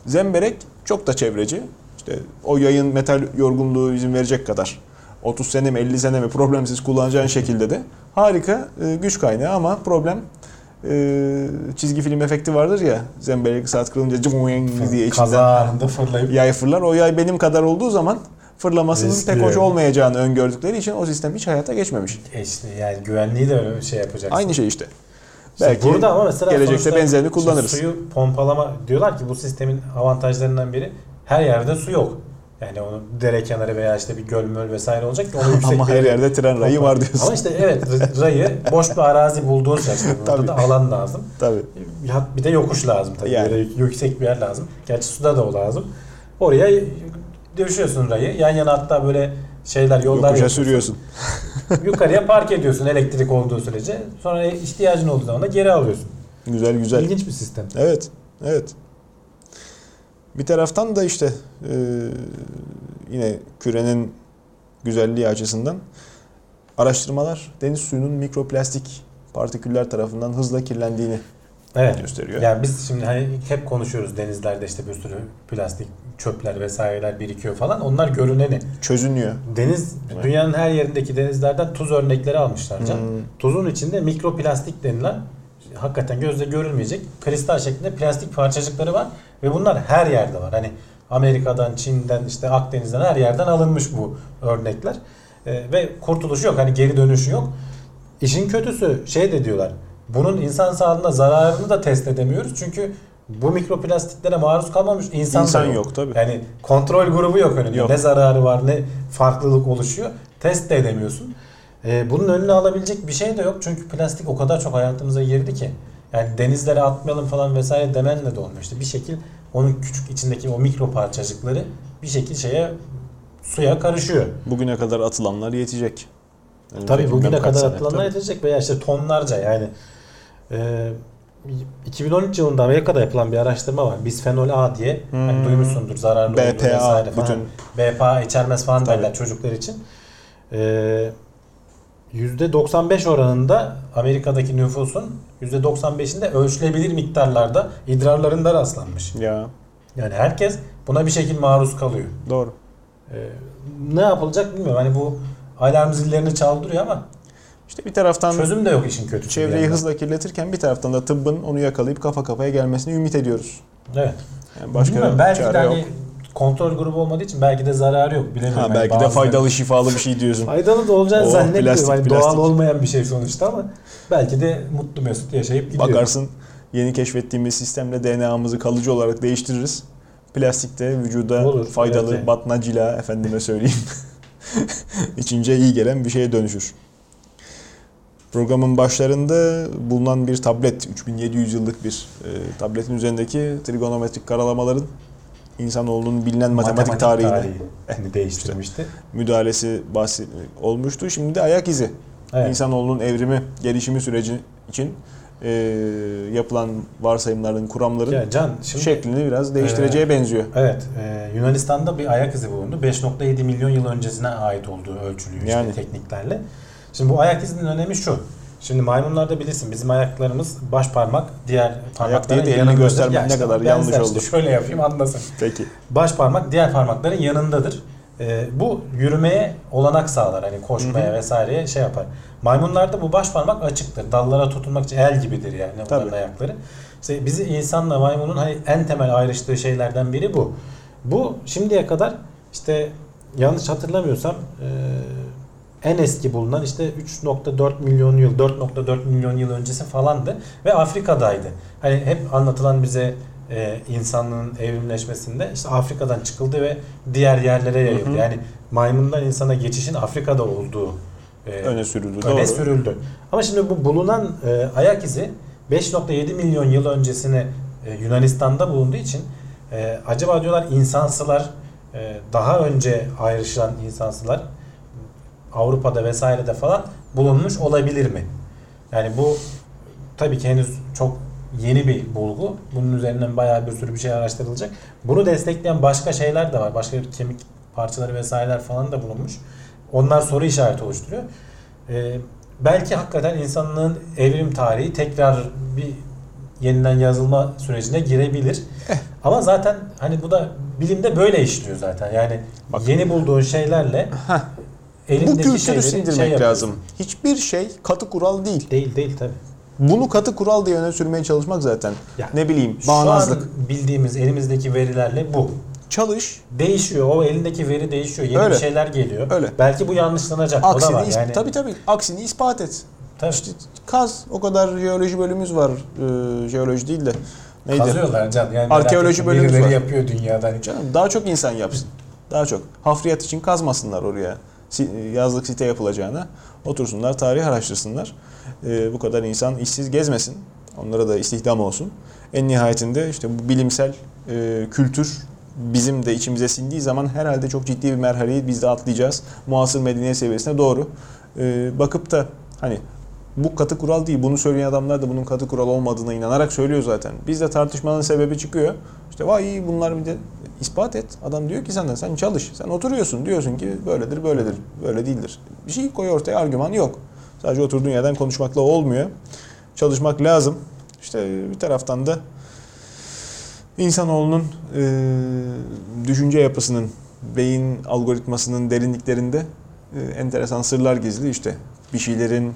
Zemberek çok da çevreci. İşte o yayın metal yorgunluğu izin verecek kadar 30 sene mi 50 sene mi problemsiz kullanacağın şekilde de harika e, güç kaynağı ama problem e, çizgi film efekti vardır ya zemberek saat kırılınca cımoing diye içinden Kaza anında fırlayıp yay fırlar. O yay benim kadar olduğu zaman fırlamasının Riskli. pek hoş olmayacağını öngördükleri için o sistem hiç hayata geçmemiş. E işte yani güvenliği de öyle şey yapacaksın. Aynı şey işte. İşte Belki burada ama mesela gelecekte benzerini kullanırız. Suyu pompalama diyorlar ki bu sistemin avantajlarından biri her yerde su yok. Yani onu dere kenarı veya işte bir göl möl vesaire olacak ki onu yüksek Ama bir her yerde tren rayı var diyorsun. Ama işte evet rayı boş bir arazi bulduğun sırada burada da alan lazım. Tabii. Ya Bir de yokuş lazım tabii. Yani. Böyle yüksek bir yer lazım. Gerçi suda da o lazım. Oraya döşüyorsun rayı. Yan yana hatta böyle şeyler yollar Yokuşa yapıyorsun. sürüyorsun. Yukarıya park ediyorsun elektrik olduğu sürece. Sonra ihtiyacın olduğu zaman da geri alıyorsun. Güzel güzel. İlginç bir sistem. Evet. Evet. Bir taraftan da işte e, yine kürenin güzelliği açısından araştırmalar deniz suyunun mikroplastik partiküller tarafından hızla kirlendiğini Evet. gösteriyor. Yani biz şimdi hani hep konuşuyoruz denizlerde işte bir sürü plastik çöpler vesaireler birikiyor falan. Onlar görüneni. Çözünüyor. Deniz Evet. dünyanın her yerindeki denizlerden tuz örnekleri almışlar can. Hmm. Tuzun içinde mikroplastik denilen hakikaten gözle görülmeyecek kristal şeklinde plastik parçacıkları var ve bunlar her yerde var. Hani Amerika'dan, Çin'den, işte Akdeniz'den her yerden alınmış bu örnekler. Ee, ve kurtuluşu yok. Hani geri dönüşü yok. İşin kötüsü şey de diyorlar. Bunun insan sağlığına zararını da test edemiyoruz. Çünkü bu mikroplastiklere maruz kalmamış insan, İnsan yok. yok tabii. Yani kontrol grubu yok önünde. Yok. Ne zararı var ne farklılık oluşuyor. Test de edemiyorsun. Ee, bunun önüne alabilecek bir şey de yok. Çünkü plastik o kadar çok hayatımıza girdi ki. Yani denizlere atmayalım falan vesaire demenle de olmuyor. İşte bir şekil onun küçük içindeki o mikro parçacıkları bir şekil şeye suya karışıyor. Bugüne kadar atılanlar yetecek. Önümüzdeki Tabii bugüne kadar sene. atılanlar Tabii. yetecek veya işte tonlarca yani. Ee, 2013 yılında Amerika'da yapılan bir araştırma var. Bisfenol A diye. Hani Hmm. duymuşsundur zararlı olduğu BPA vesaire falan. bütün BPA içermez falan Tabii. derler çocuklar için. Ee, %95 oranında Amerika'daki nüfusun %95'inde ölçülebilir miktarlarda idrarlarında rastlanmış. ya Yani herkes buna bir şekilde maruz kalıyor. doğru. Ee, ne yapılacak bilmiyorum. Hani bu alarm zillerini çaldırıyor ama İşte bir taraftan çözüm de yok işin bir çevreyi yandan. hızla kirletirken bir taraftan da tıbbın onu yakalayıp kafa kafaya gelmesini ümit ediyoruz. Evet. Yani başka Bilmiyorum, belki de çare hani yok. kontrol grubu olmadığı için belki de zararı yok. Bilemiyorum. Ha, Hani belki de faydalı şifalı bir şey diyorsun. Faydalı da olacağını Oh, zannetmiyorum. plastik, Hani plastik. doğal olmayan bir şey sonuçta ama belki de mutlu mesut yaşayıp gidiyor. Bakarsın yeni keşfettiğimiz sistemle DNA'mızı kalıcı olarak değiştiririz. Plastikte vücuda Olur, faydalı evet. batnacila efendime söyleyeyim. İçince iyi gelen bir şeye dönüşür. Programın başlarında bulunan bir tablet, 3700 yıllık bir e, tabletin üzerindeki trigonometrik karalamaların insanoğlunun bilinen matematik, tarihine tarihini değiştirmişti. müdahalesi bahsi olmuştu. Şimdi de ayak izi. Evet. İnsanoğlunun evrimi, gelişimi süreci için e, yapılan varsayımların, kuramların Ya Can şimdi şeklini biraz değiştireceğe benziyor. Evet, e, Yunanistan'da bir ayak izi bulundu. 5.7 milyon yıl öncesine ait olduğu ölçülüyor işte Yani. tekniklerle. Şimdi bu ayak izinin önemi şu. Şimdi maymunlarda bilirsin bizim ayaklarımız baş parmak diğer parmakların değil de elini göstermek Ya ne işte kadar yanlış işte oldu. Şöyle yapayım anlasın. Peki. Baş parmak diğer parmakların yanındadır. E, bu yürümeye olanak sağlar. Hani koşmaya Hı hı. vesaireye şey yapar. Maymunlarda bu baş parmak açıktır. Dallara tutunmak için el gibidir yani onların Tabii. ayakları. İşte bizi insanla maymunun hani en temel ayrıştığı şeylerden biri bu. Bu şimdiye kadar işte yanlış hatırlamıyorsam e, en eski bulunan işte 3.4 milyon yıl, 4.4 milyon yıl öncesi falandı ve Afrika'daydı. Hani hep anlatılan bize e, insanlığın evrimleşmesinde işte Afrika'dan çıkıldı ve diğer yerlere yayıldı. Hı hı. Yani maymundan insana geçişin Afrika'da olduğu e, Öne sürüldü. öne Doğru. sürüldü. Ama şimdi bu bulunan e, ayak izi 5.7 milyon yıl öncesine e, Yunanistan'da bulunduğu için e, acaba diyorlar insansılar e, daha önce ayrışan insansılar Avrupa'da vesairede falan bulunmuş olabilir mi? Yani bu tabii ki henüz çok yeni bir bulgu. Bunun üzerinden bayağı bir sürü bir şey araştırılacak. Bunu destekleyen başka şeyler de var. Başka kemik parçaları vesaireler falan da bulunmuş. Onlar soru işareti oluşturuyor. Ee, belki hakikaten insanlığın evrim tarihi tekrar bir yeniden yazılma sürecine girebilir. Eh. Ama zaten hani bu da bilimde böyle işliyor zaten. Yani Bak. yeni bulduğun şeylerle Heh. Bu elindeki kültürü sindirmek şey yapıyorsun. lazım. Hiçbir şey katı kural değil. Değil değil tabii. Bunu katı kural diye öne sürmeye çalışmak zaten. Ya, ne bileyim Şu an bağnazlık. bildiğimiz elimizdeki verilerle bu. Çalış. Değişiyor. O elindeki veri değişiyor. Yeni Öyle. bir şeyler geliyor. Öyle. Belki bu yanlışlanacak. o da Aksini, var. Yani, tabii tabii. Aksini ispat et. tabii. İşte kaz. O kadar jeoloji bölümümüz var. Ee, jeoloji değil de. Neydi? Kazıyorlar can. Yani Arkeoloji bölümümüz var. yapıyor dünyada. Canım daha çok insan yapsın. Daha çok. Hafriyat için kazmasınlar oraya. Yazlık site yapılacağına. Otursunlar, tarih araştırsınlar. Ee, bu kadar insan işsiz gezmesin. Onlara da istihdam olsun. En nihayetinde işte bu bilimsel e, kültür bizim de içimize sindiği zaman herhalde çok ciddi bir merhaleyi biz de atlayacağız. Muasır medeniyet seviyesine doğru. Ee, bakıp da hani bu katı kural değil. Bunu söyleyen adamlar da bunun katı kural olmadığına inanarak söylüyor zaten. Bizde tartışmanın sebebi çıkıyor. İşte vay bunlar bir de ispat et. Adam diyor ki senden sen çalış. Sen oturuyorsun diyorsun ki böyledir böyledir. Böyle değildir. Bir şey koy ortaya argüman yok. Sadece oturduğun yerden konuşmakla olmuyor. Çalışmak lazım. İşte bir taraftan da insanoğlunun e, düşünce yapısının, beyin algoritmasının derinliklerinde e, enteresan sırlar gizli. İşte bir şeylerin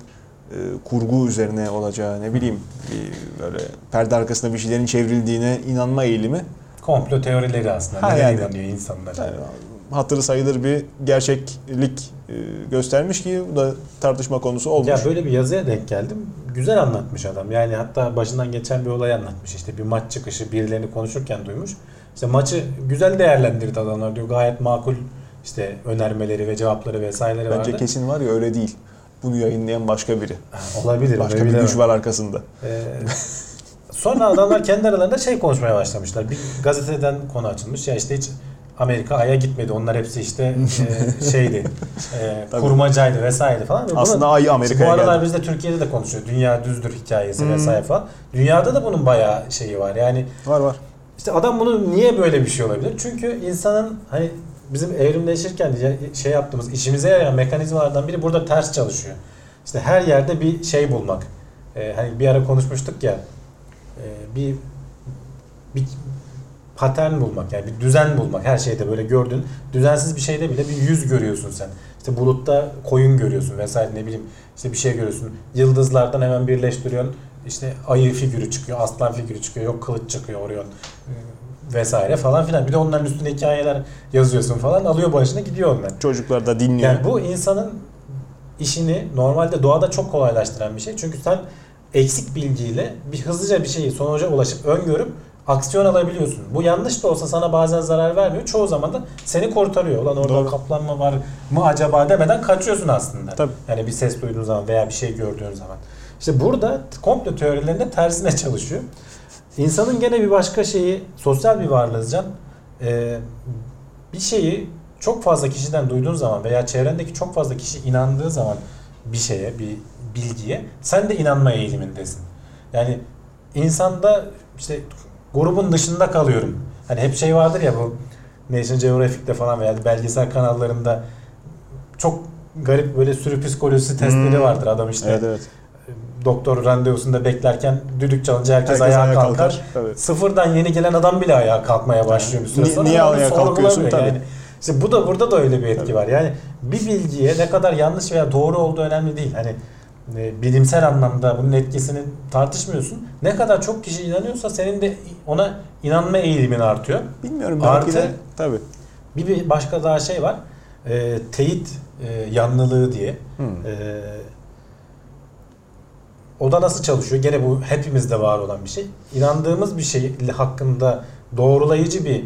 e, kurgu üzerine olacağı ne bileyim bir böyle perde arkasında bir şeylerin çevrildiğine inanma eğilimi Komplo teorileri aslında. Ha, Neden yani. inanıyor insanlar? yani hatırı sayılır bir gerçeklik e, göstermiş ki bu da tartışma konusu olmuş. Ya böyle bir yazıya denk geldim. Güzel anlatmış adam. Yani hatta başından geçen bir olay anlatmış. İşte bir maç çıkışı birilerini konuşurken duymuş. İşte maçı güzel değerlendirdi adamlar diyor. Gayet makul işte önermeleri ve cevapları vesaireleri Bence vardı. kesin var ya öyle değil. Bunu yayınlayan başka biri. Olabilir. Başka bir bilemem. güç var arkasında. Ee, sonra adamlar kendi aralarında şey konuşmaya başlamışlar. Bir gazeteden konu açılmış. Ya işte hiç Amerika Ay'a gitmedi. Onlar hepsi işte e, şeydi. E, Tabii. kurmacaydı vesaire falan. Ve Aslında Ay bu Amerika'ya aralar geldi. biz de Türkiye'de de konuşuyor. Dünya düzdür hikayesi Hmm. vesaire falan. Dünyada da bunun bayağı şeyi var. Yani Var var. işte adam bunu niye böyle bir şey olabilir? Çünkü insanın hani bizim evrimleşirken şey yaptığımız işimize yarayan mekanizmalardan biri burada ters çalışıyor. İşte her yerde bir şey bulmak. Ee, hani bir ara konuşmuştuk ya e, bir bir patern bulmak yani bir düzen bulmak her şeyde böyle gördüğün düzensiz bir şeyde bile bir yüz görüyorsun sen. İşte bulutta koyun görüyorsun vesaire ne bileyim işte bir şey görüyorsun. Yıldızlardan hemen birleştiriyorsun. İşte ayı figürü çıkıyor, aslan figürü çıkıyor, yok kılıç çıkıyor, Orion vesaire falan filan. Bir de onların üstüne hikayeler yazıyorsun falan alıyor başına gidiyor onlar. Çocuklar da dinliyor. Yani bu insanın işini normalde doğada çok kolaylaştıran bir şey. Çünkü sen eksik bilgiyle bir hızlıca bir şeyi sonuca ulaşıp öngörüp aksiyon alabiliyorsun. Bu yanlış da olsa sana bazen zarar vermiyor. Çoğu zaman da seni kurtarıyor. Ulan orada Doğru. kaplan mı var mı acaba demeden kaçıyorsun aslında. Tabii. Yani bir ses duyduğun zaman veya bir şey gördüğün zaman. İşte burada komplo teorilerinde tersine çalışıyor. İnsanın gene bir başka şeyi sosyal bir varlığız can. Ee, bir şeyi çok fazla kişiden duyduğun zaman veya çevrendeki çok fazla kişi inandığı zaman bir şeye, bir bilgiye sen de inanma eğilimindesin. Yani insanda işte grubun dışında kalıyorum. Hani hep şey vardır ya bu National Geographic'te falan veya belgesel kanallarında çok garip böyle sürü psikolojisi testleri Hmm. vardır adam işte Evet evet. Doktor randevusunda beklerken düdük çalınca herkes, Herkes ayağa, ayağa kalkar. kalkar. Evet. Sıfırdan yeni gelen adam bile ayağa kalkmaya başlıyor bir süre sonra. niye ayağa kalkıyorsun? Tabii. Yani. İşte bu da burada da öyle bir etki var. Yani bir bilgiye ne kadar yanlış veya doğru olduğu önemli değil. Hani e, bilimsel anlamda bunun etkisini tartışmıyorsun. Ne kadar çok kişi inanıyorsa senin de ona inanma eğilimin artıyor. Bilmiyorum belki Artı- de tabii. Bir, bir başka daha şey var. E, teyit e, yanlılığı diye. Hmm. Ee, o da nasıl çalışıyor? Gene bu hepimizde var olan bir şey. İnandığımız bir şey hakkında doğrulayıcı bir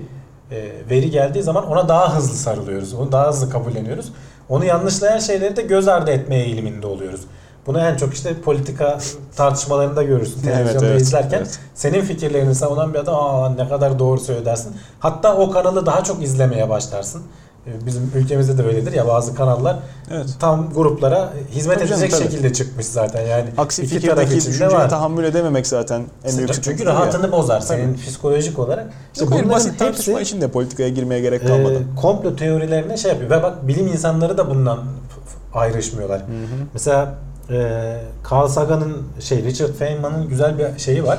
e, veri geldiği zaman ona daha hızlı sarılıyoruz. Onu daha hızlı kabulleniyoruz. Onu yanlışlayan şeyleri de göz ardı etme eğiliminde oluyoruz. Bunu en çok işte politika tartışmalarında görürsün. Evet, Televizyonda evet, izlerken evet. senin fikirlerini savunan bir adam aa ne kadar doğru söylüyor dersin. Hatta o kanalı daha çok izlemeye başlarsın. E, Bizim ülkemizde de öyledir ya bazı kanallar Evet. tam gruplara hizmet Tabii canım, edecek tabii. şekilde çıkmış zaten yani. Aksi iki taraf için de var. tahammül edememek zaten en büyük Çünkü sıkıntı ya. rahatını bozar Tabii. senin psikolojik olarak. İşte Yok, bunların basit tartışma hepsi- için de politikaya girmeye gerek kalmadı. e, komplo teorilerine şey yapıyor. Ve bak bilim insanları da bundan f- f- ayrışmıyorlar. Mesela e, Carl Sagan'ın şey Richard Feynman'ın güzel bir şeyi var.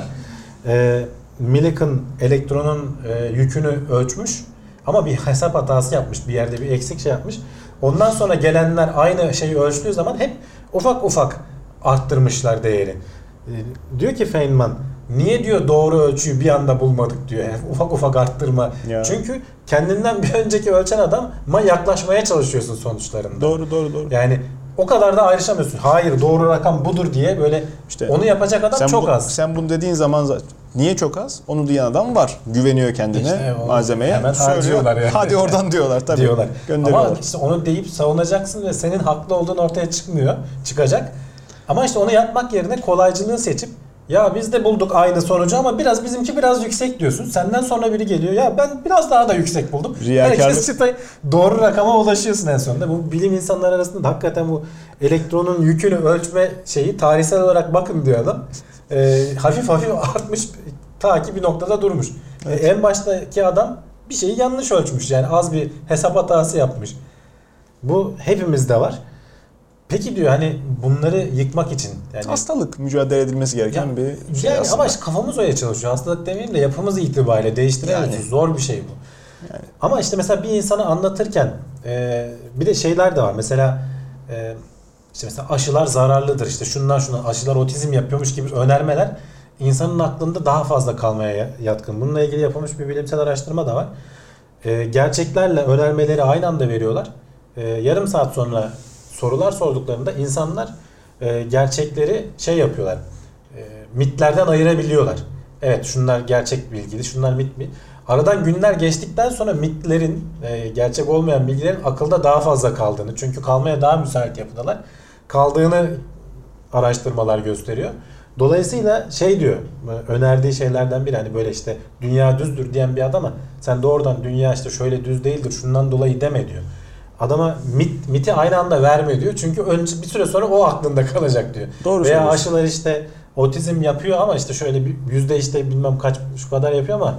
E, Millikan elektronun e, yükünü ölçmüş ama bir hesap hatası yapmış. Bir yerde bir eksik şey yapmış. Ondan sonra gelenler aynı şeyi ölçtüğü zaman hep ufak ufak arttırmışlar değeri. E, diyor ki Feynman niye diyor doğru ölçüyü bir anda bulmadık diyor. Yani ufak ufak arttırma. Ya. Çünkü kendinden bir önceki ölçen adama yaklaşmaya çalışıyorsun sonuçlarında. Doğru doğru doğru. Yani o kadar da ayrışamıyorsun. Hayır doğru rakam budur diye böyle İşte onu yapacak adam sen çok bu- az. Sen bunu dediğin zaman za- niye çok az? Onu diyen adam var. Güveniyor kendine, İşte malzemeye. hemen harcıyorlar yani. Hadi oradan diyorlar tabii. diyorlar. Gönderiyorlar. Ama işte onu deyip savunacaksın ve senin haklı olduğun ortaya çıkmıyor. Çıkacak. Ama işte onu yapmak yerine kolaycılığı seçip ya biz de bulduk aynı sonucu ama biraz bizimki biraz yüksek diyorsun. Senden sonra biri geliyor ya ben biraz daha da yüksek buldum. Riyakarlık. Herkes çıtayı doğru rakama ulaşıyorsun en sonunda. Bu bilim insanları arasında da hakikaten bu elektronun yükünü ölçme şeyi tarihsel olarak bakın diyor adam. Ee, hafif hafif artmış ta ki bir noktada durmuş. Evet. Ee, en baştaki adam bir şeyi yanlış ölçmüş. Yani az bir hesap hatası yapmış. Bu hepimizde var. Peki diyor hani bunları yıkmak için yani Hastalık mücadele edilmesi gereken Ya- bir şey yani aslında. ama işte kafamız öyle çalışıyor. Hastalık demeyeyim de yapımız itibariyle değiştiremiyoruz. Yani. Zor bir şey bu. Yani. Ama işte mesela bir insanı anlatırken e, bir de şeyler de var. Mesela e, işte mesela aşılar zararlıdır. İşte şundan şuna aşılar otizm yapıyormuş gibi önermeler insanın aklında daha fazla kalmaya ya- yatkın. Bununla ilgili yapılmış bir bilimsel araştırma da var. E, gerçeklerle önermeleri aynı anda veriyorlar. E, yarım saat sonra sorular sorduklarında insanlar e, gerçekleri şey yapıyorlar. E, mitlerden ayırabiliyorlar. Evet şunlar gerçek bilgili, şunlar mit mi? Aradan günler geçtikten sonra mitlerin, e, gerçek olmayan bilgilerin akılda daha fazla kaldığını, çünkü kalmaya daha müsait yapıdalar, kaldığını araştırmalar gösteriyor. Dolayısıyla şey diyor, önerdiği şeylerden biri hani böyle işte dünya düzdür diyen bir adama sen doğrudan dünya işte şöyle düz değildir şundan dolayı deme diyor. Adama mit, miti aynı anda verme diyor. Çünkü önce bir süre sonra o aklında kalacak diyor. Doğru Veya aşılar işte otizm yapıyor ama işte şöyle bir yüzde işte bilmem kaç şu kadar yapıyor ama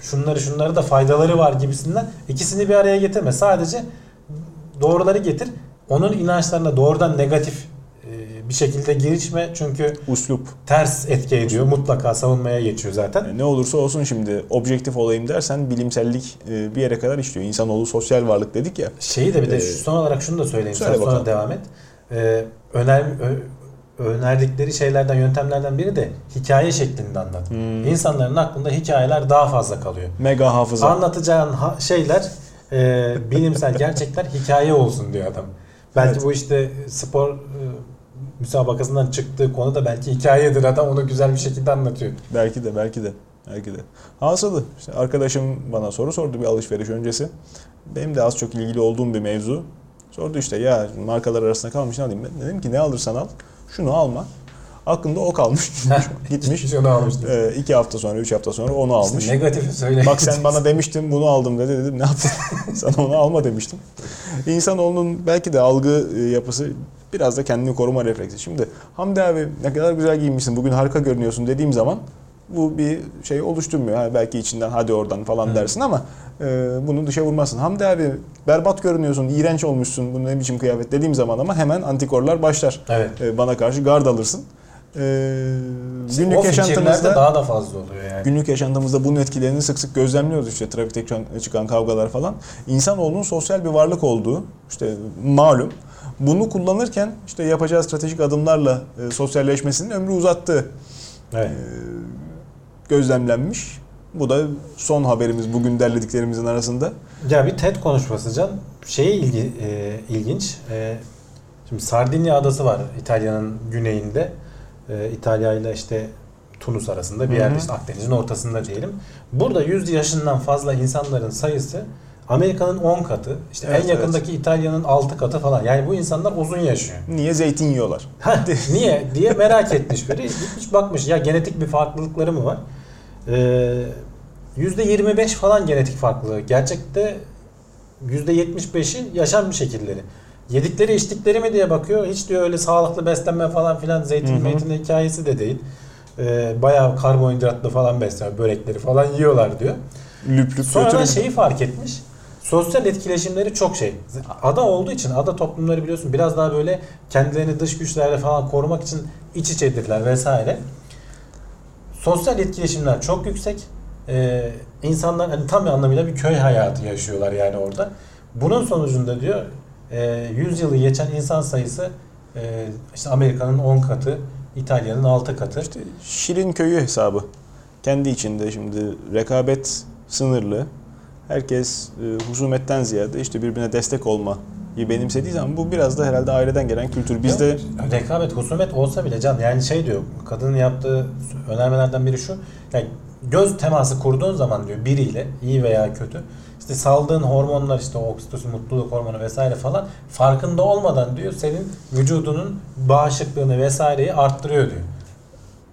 şunları şunları da faydaları var gibisinden ikisini bir araya getirme. Sadece doğruları getir. Onun inançlarına doğrudan negatif bir şekilde girişme çünkü Uslup. ters etki ediyor. Mutlaka savunmaya geçiyor zaten. Yani ne olursa olsun şimdi objektif olayım dersen bilimsellik e, bir yere kadar işliyor. İnsanoğlu sosyal varlık dedik ya. Şeyi de bir de Ee, son olarak şunu da söyleyeyim. söyle sonra bakalım. devam et. Ee, öner, önerdikleri şeylerden, yöntemlerden biri de hikaye şeklinde anlat. Hmm. İnsanların aklında hikayeler daha fazla kalıyor. Mega hafıza. Anlatacağın ha- şeyler e, bilimsel gerçekler hikaye olsun diyor adam. Belki Evet. bu işte spor e, müsabakasından çıktığı konu da belki hikayedir. Adam onu güzel bir şekilde anlatıyor. Belki de belki de. Belki de. Hasılı işte arkadaşım bana soru sordu bir alışveriş öncesi. Benim de az çok ilgili olduğum bir mevzu. Sordu işte ya markalar arasında kalmış ne alayım? Ben dedim ki ne alırsan al şunu alma. Aklında o kalmış. Gitmiş. Şunu almıştım. Ee, iki hafta sonra, üç hafta sonra onu almış. Negatifi söyle. Bak sen bana demiştin bunu aldım dedi dedim ne yaptın? Sana onu alma demiştim. İnsanoğlunun belki de algı e, yapısı biraz da kendini koruma refleksi. Şimdi Hamdi abi ne kadar güzel giyinmişsin bugün harika görünüyorsun dediğim zaman bu bir şey oluşturmuyor. Ha, belki içinden hadi oradan falan Hı. dersin ama e, bunu dışa vurmazsın. Hamdi abi berbat görünüyorsun, iğrenç olmuşsun bu ne biçim kıyafet dediğim zaman ama hemen antikorlar başlar. Evet. E, bana karşı gard alırsın. E, günlük fikirler de yaşantımızda daha da fazla oluyor yani. Günlük yaşantımızda bunun etkilerini sık sık gözlemliyoruz işte trafikte çıkan kavgalar falan. İnsanoğlunun sosyal bir varlık olduğu işte malum. Bunu kullanırken işte yapacağı stratejik adımlarla e, sosyalleşmesinin ömrü uzattığı Evet. e, gözlemlenmiş. Bu da son haberimiz bugün derlediklerimizin arasında. Ya bir TED konuşması Can. Şeye ilgi, e, ilginç. E, şimdi Sardinya adası var İtalya'nın güneyinde. E, İtalya ile işte Tunus arasında bir yerde işte Akdeniz'in ortasında diyelim. Burada 100 yaşından fazla insanların sayısı Amerika'nın 10 katı. işte Evet, en yakındaki İtalya'nın 6 katı falan. Yani bu insanlar uzun yaşıyor. Niye zeytin yiyorlar? Heh, Niye diye merak etmiş biri. Gitmiş bakmış ya genetik bir farklılıkları mı var? Ee, %25 falan genetik farklılığı. Gerçekte %75'i yaşam şekilleri. Yedikleri içtikleri mi diye bakıyor. Hiç diyor öyle sağlıklı beslenme falan filan zeytin meytin hikayesi de değil. Ee, bayağı karbonhidratlı falan besleniyor. Börekleri falan yiyorlar diyor. Lüp lüp Sonradan götürün. şeyi fark etmiş. Sosyal etkileşimleri çok şey. Ada olduğu için ada toplumları biliyorsun biraz daha böyle kendilerini dış güçlerle falan korumak için iç içedirler vesaire. Sosyal etkileşimler çok yüksek. Ee, insanlar hani tam anlamıyla bir köy hayatı yaşıyorlar yani orada. Bunun sonucunda diyor e, 100 yılı geçen insan sayısı e, işte Amerika'nın 10 katı, İtalya'nın 6 katı. İşte Şirin köyü hesabı. Kendi içinde şimdi rekabet sınırlı. Herkes e, husumetten ziyade işte birbirine destek olma benimsediği zaman bu biraz da herhalde aileden gelen kültür. Bizde Ya, rekabet, husumet olsa bile can yani şey diyor kadının yaptığı önermelerden biri şu yani göz teması kurduğun zaman diyor biriyle iyi veya kötü işte saldığın hormonlar işte oksitosin mutluluk hormonu vesaire falan farkında olmadan diyor senin vücudunun bağışıklığını vesaireyi arttırıyor diyor.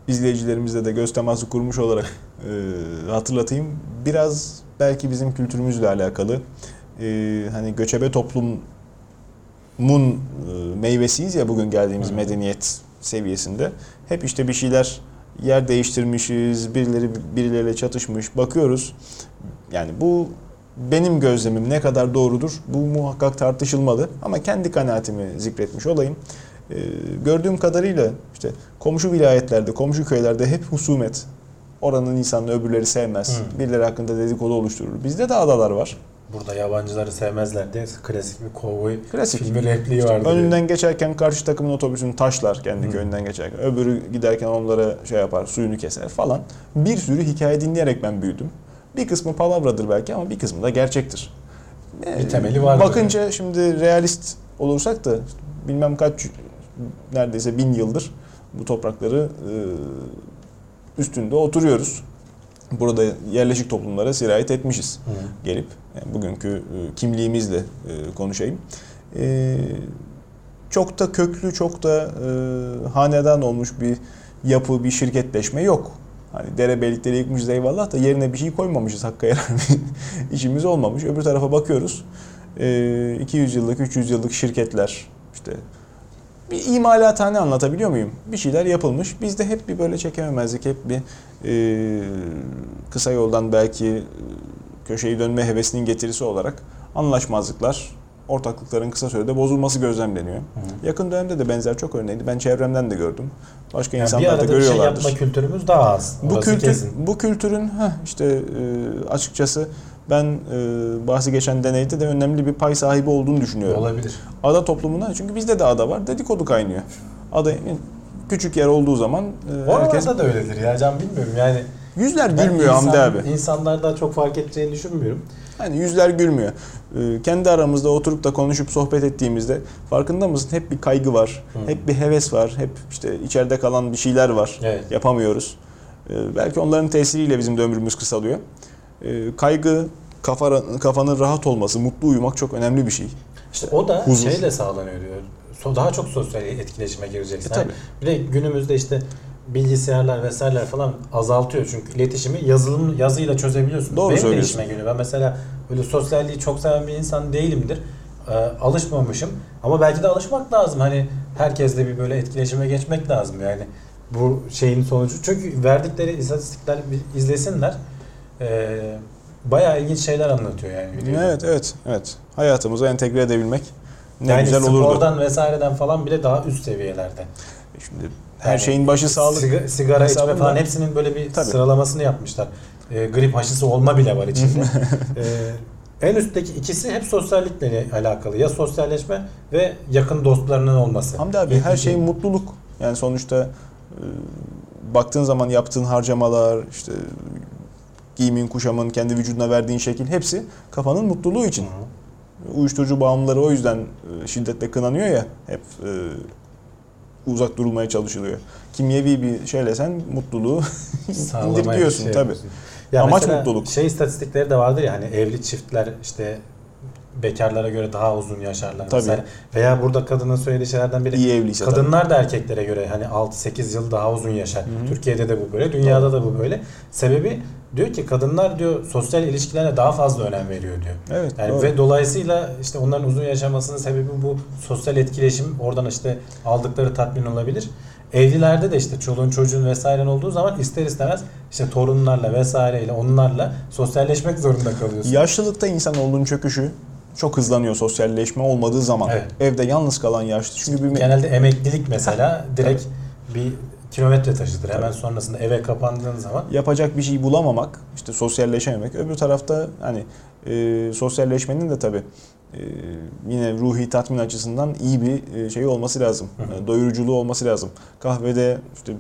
izleyicilerimizle de göz teması kurmuş olarak e, hatırlatayım. Biraz belki bizim kültürümüzle alakalı. E, hani göçebe toplumun e, meyvesiyiz ya bugün geldiğimiz Hı. medeniyet seviyesinde. Hep işte bir şeyler yer değiştirmişiz, birileri birileriyle çatışmış. Bakıyoruz. Yani bu benim gözlemim ne kadar doğrudur bu muhakkak tartışılmalı ama kendi kanaatimi zikretmiş olayım. Ee, gördüğüm kadarıyla işte komşu vilayetlerde, komşu köylerde hep husumet. Oranın insanı öbürleri sevmez. Hı. Birileri hakkında dedikodu oluşturur. Bizde de adalar var. Burada yabancıları sevmezler diye klasik bir kovboy Klasik. filmi repliği vardı. Önünden geçerken karşı takımın otobüsünü taşlar kendi Hı. köyünden geçerken. Öbürü giderken onlara şey yapar, suyunu keser falan. Bir sürü hikaye dinleyerek ben büyüdüm. Bir kısmı palavradır belki ama bir kısmı da gerçektir. Bir temeli vardır Bakınca şimdi realist olursak da bilmem kaç neredeyse bin yıldır bu toprakları e, üstünde oturuyoruz. Burada yerleşik toplumlara sirayet etmişiz Hı. gelip yani bugünkü e, kimliğimizle e, konuşayım. E, çok da köklü, çok da hanedan olmuş bir yapı, bir şirketleşme yok. Hani derebeylikleri yıkmışız eyvallah da yerine bir şey koymamışız hakka yarar bir işimiz olmamış. Öbür tarafa bakıyoruz. E, 200 yıllık, 300 yıllık şirketler işte bir imalathane anlatabiliyor muyum? Bir şeyler yapılmış. Bizde hep bir böyle çekememezlik, hep bir e, kısa yoldan belki e, köşeyi dönme hevesinin getirisi olarak anlaşmazlıklar, ortaklıkların kısa sürede bozulması gözlemleniyor. Hı. Yakın dönemde de benzer çok örneğini ben çevremden de gördüm. Başka Yani insanlar da arada bir şey görüyorlardır. yapma kültürümüz daha az. bu kültür kesin. bu kültürün heh, işte e, açıkçası ben e, bahsi geçen deneyde de önemli bir pay sahibi olduğunu düşünüyorum. Olabilir. Ada toplumuna çünkü bizde de ada var. Dedikodu kaynıyor. Ada küçük yer olduğu zaman e, herkes da öyledir ya can bilmiyorum yani. yüzler gülmüyor Hamdi insan- abi. İnsanlarda çok fark edeceğini düşünmüyorum. Yani yüzler gülmüyor. Ee, kendi aramızda oturup da konuşup sohbet ettiğimizde farkında mısın? Hep bir kaygı var. Hı. Hep bir heves var. Hep işte içeride kalan bir şeyler var. Evet. Yapamıyoruz. Ee, belki onların tesiriyle bizim de ömrümüz kısalıyor. Ee, kaygı, kafa, kafanın rahat olması, mutlu uyumak çok önemli bir şey. İşte o da Huzur. şeyle sağlanıyor diyor. So- Daha çok sosyal etkileşime gireceksin. E, tabii. Bir de günümüzde işte bilgisayarlar vesaireler falan azaltıyor çünkü iletişimi yazılım yazıyla çözebiliyorsun. Doğru Benim de söylüyorsun. işime geliyor. Ben mesela böyle sosyalliği çok seven bir insan değilimdir. Ee, alışmamışım ama belki de alışmak lazım. Hani herkesle bir böyle etkileşime geçmek lazım yani. Bu şeyin sonucu. Çünkü verdikleri istatistikler izlesinler. Ee, bayağı ilginç şeyler anlatıyor yani. videoda. Evet, evet, evet. Hayatımıza entegre edebilmek ne yani güzel olurdu. spordan vesaireden falan bile daha üst seviyelerde. Şimdi her Yani şeyin başı sağlık. Siga- sigara içme falan hepsinin böyle bir Tabii. sıralamasını yapmışlar. Ee, grip aşısı olma bile var içinde. Ee, en üstteki ikisi hep sosyallikle alakalı. Ya sosyalleşme ve yakın dostlarının olması. Hamdi abi her şey mutluluk. Yani sonuçta e, baktığın zaman yaptığın harcamalar, işte giyimin, kuşamın, kendi vücuduna verdiğin şekil hepsi kafanın mutluluğu için. Hı. Uyuşturucu bağımlıları o yüzden e, şiddetle kınanıyor ya hep e, uzak durulmaya çalışılıyor. Kimyevi bir şeyle sen mutluluğu indirgiyorsun şey tabii. Ya Amaç mutluluk. Şey istatistikleri de vardır ya hani evli çiftler işte bekarlara göre daha uzun yaşarlar. Tabii. Mesela. Veya burada kadının söylediği şeylerden biri İyi evliyse tabii. kadınlar da erkeklere göre hani 6-8 yıl daha uzun yaşar. Türkiye'de de bu böyle, dünyada da bu böyle. Sebebi diyor ki kadınlar diyor sosyal ilişkilerine daha fazla önem veriyor diyor. Evet. Yani doğru. ve dolayısıyla işte onların uzun yaşamasının sebebi bu sosyal etkileşim. Oradan işte aldıkları tatmin olabilir. Evlilerde de işte çoluğun çocuğun vesairen olduğu zaman ister istemez işte torunlarla vesaireyle onlarla sosyalleşmek zorunda kalıyorsun. Yaşlılıkta insan olduğun çöküşü çok hızlanıyor sosyalleşme olmadığı zaman. Evet. Evde yalnız kalan yaşlı. Çünkü bir Genelde emeklilik mesela direkt bir kilometre taşıdır. Hemen sonrasında eve kapandığın zaman yapacak bir şey bulamamak, işte sosyalleşememek. Öbür tarafta hani e, sosyalleşmenin de tabii yine ruhi tatmin açısından iyi bir e, şey olması lazım. Hı hı. Doyuruculuğu olması lazım. Kahvede işte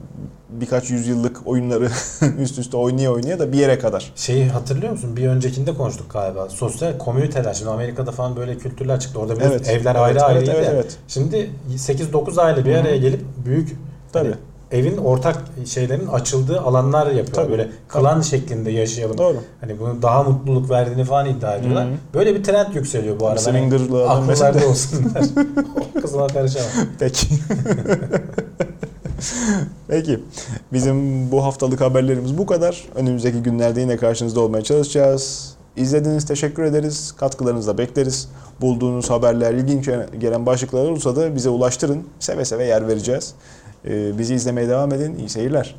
birkaç yüzyıllık oyunları üst üste oynaya oynaya da bir yere kadar. Şeyi hatırlıyor musun? Bir öncekinde konuştuk galiba. Sosyal komüniteler. Şimdi Amerika'da falan böyle kültürler çıktı. Orada Evet. evler Evet, ayrı evet, ayrıydı evet, evet. Şimdi 8-9 aile bir araya gelip büyük Tabii. hani evin ortak şeylerin açıldığı alanlar yapıyorlar. Tabii. Böyle klan şeklinde yaşayalım. Doğru. Hani bunun daha mutluluk verdiğini falan iddia ediyorlar. Hı hı. Böyle bir trend yükseliyor bu arada. Hani akıllarda de. olsunlar. o kızıma karışamam. Peki. Peki. Bizim bu haftalık haberlerimiz bu kadar. Önümüzdeki günlerde yine karşınızda olmaya çalışacağız. İzlediğiniz teşekkür ederiz. Katkılarınızı da bekleriz. Bulduğunuz haberler, ilginç gelen başlıklar olursa da bize ulaştırın. Seve seve yer vereceğiz. Ee, bizi izlemeye devam edin. İyi seyirler.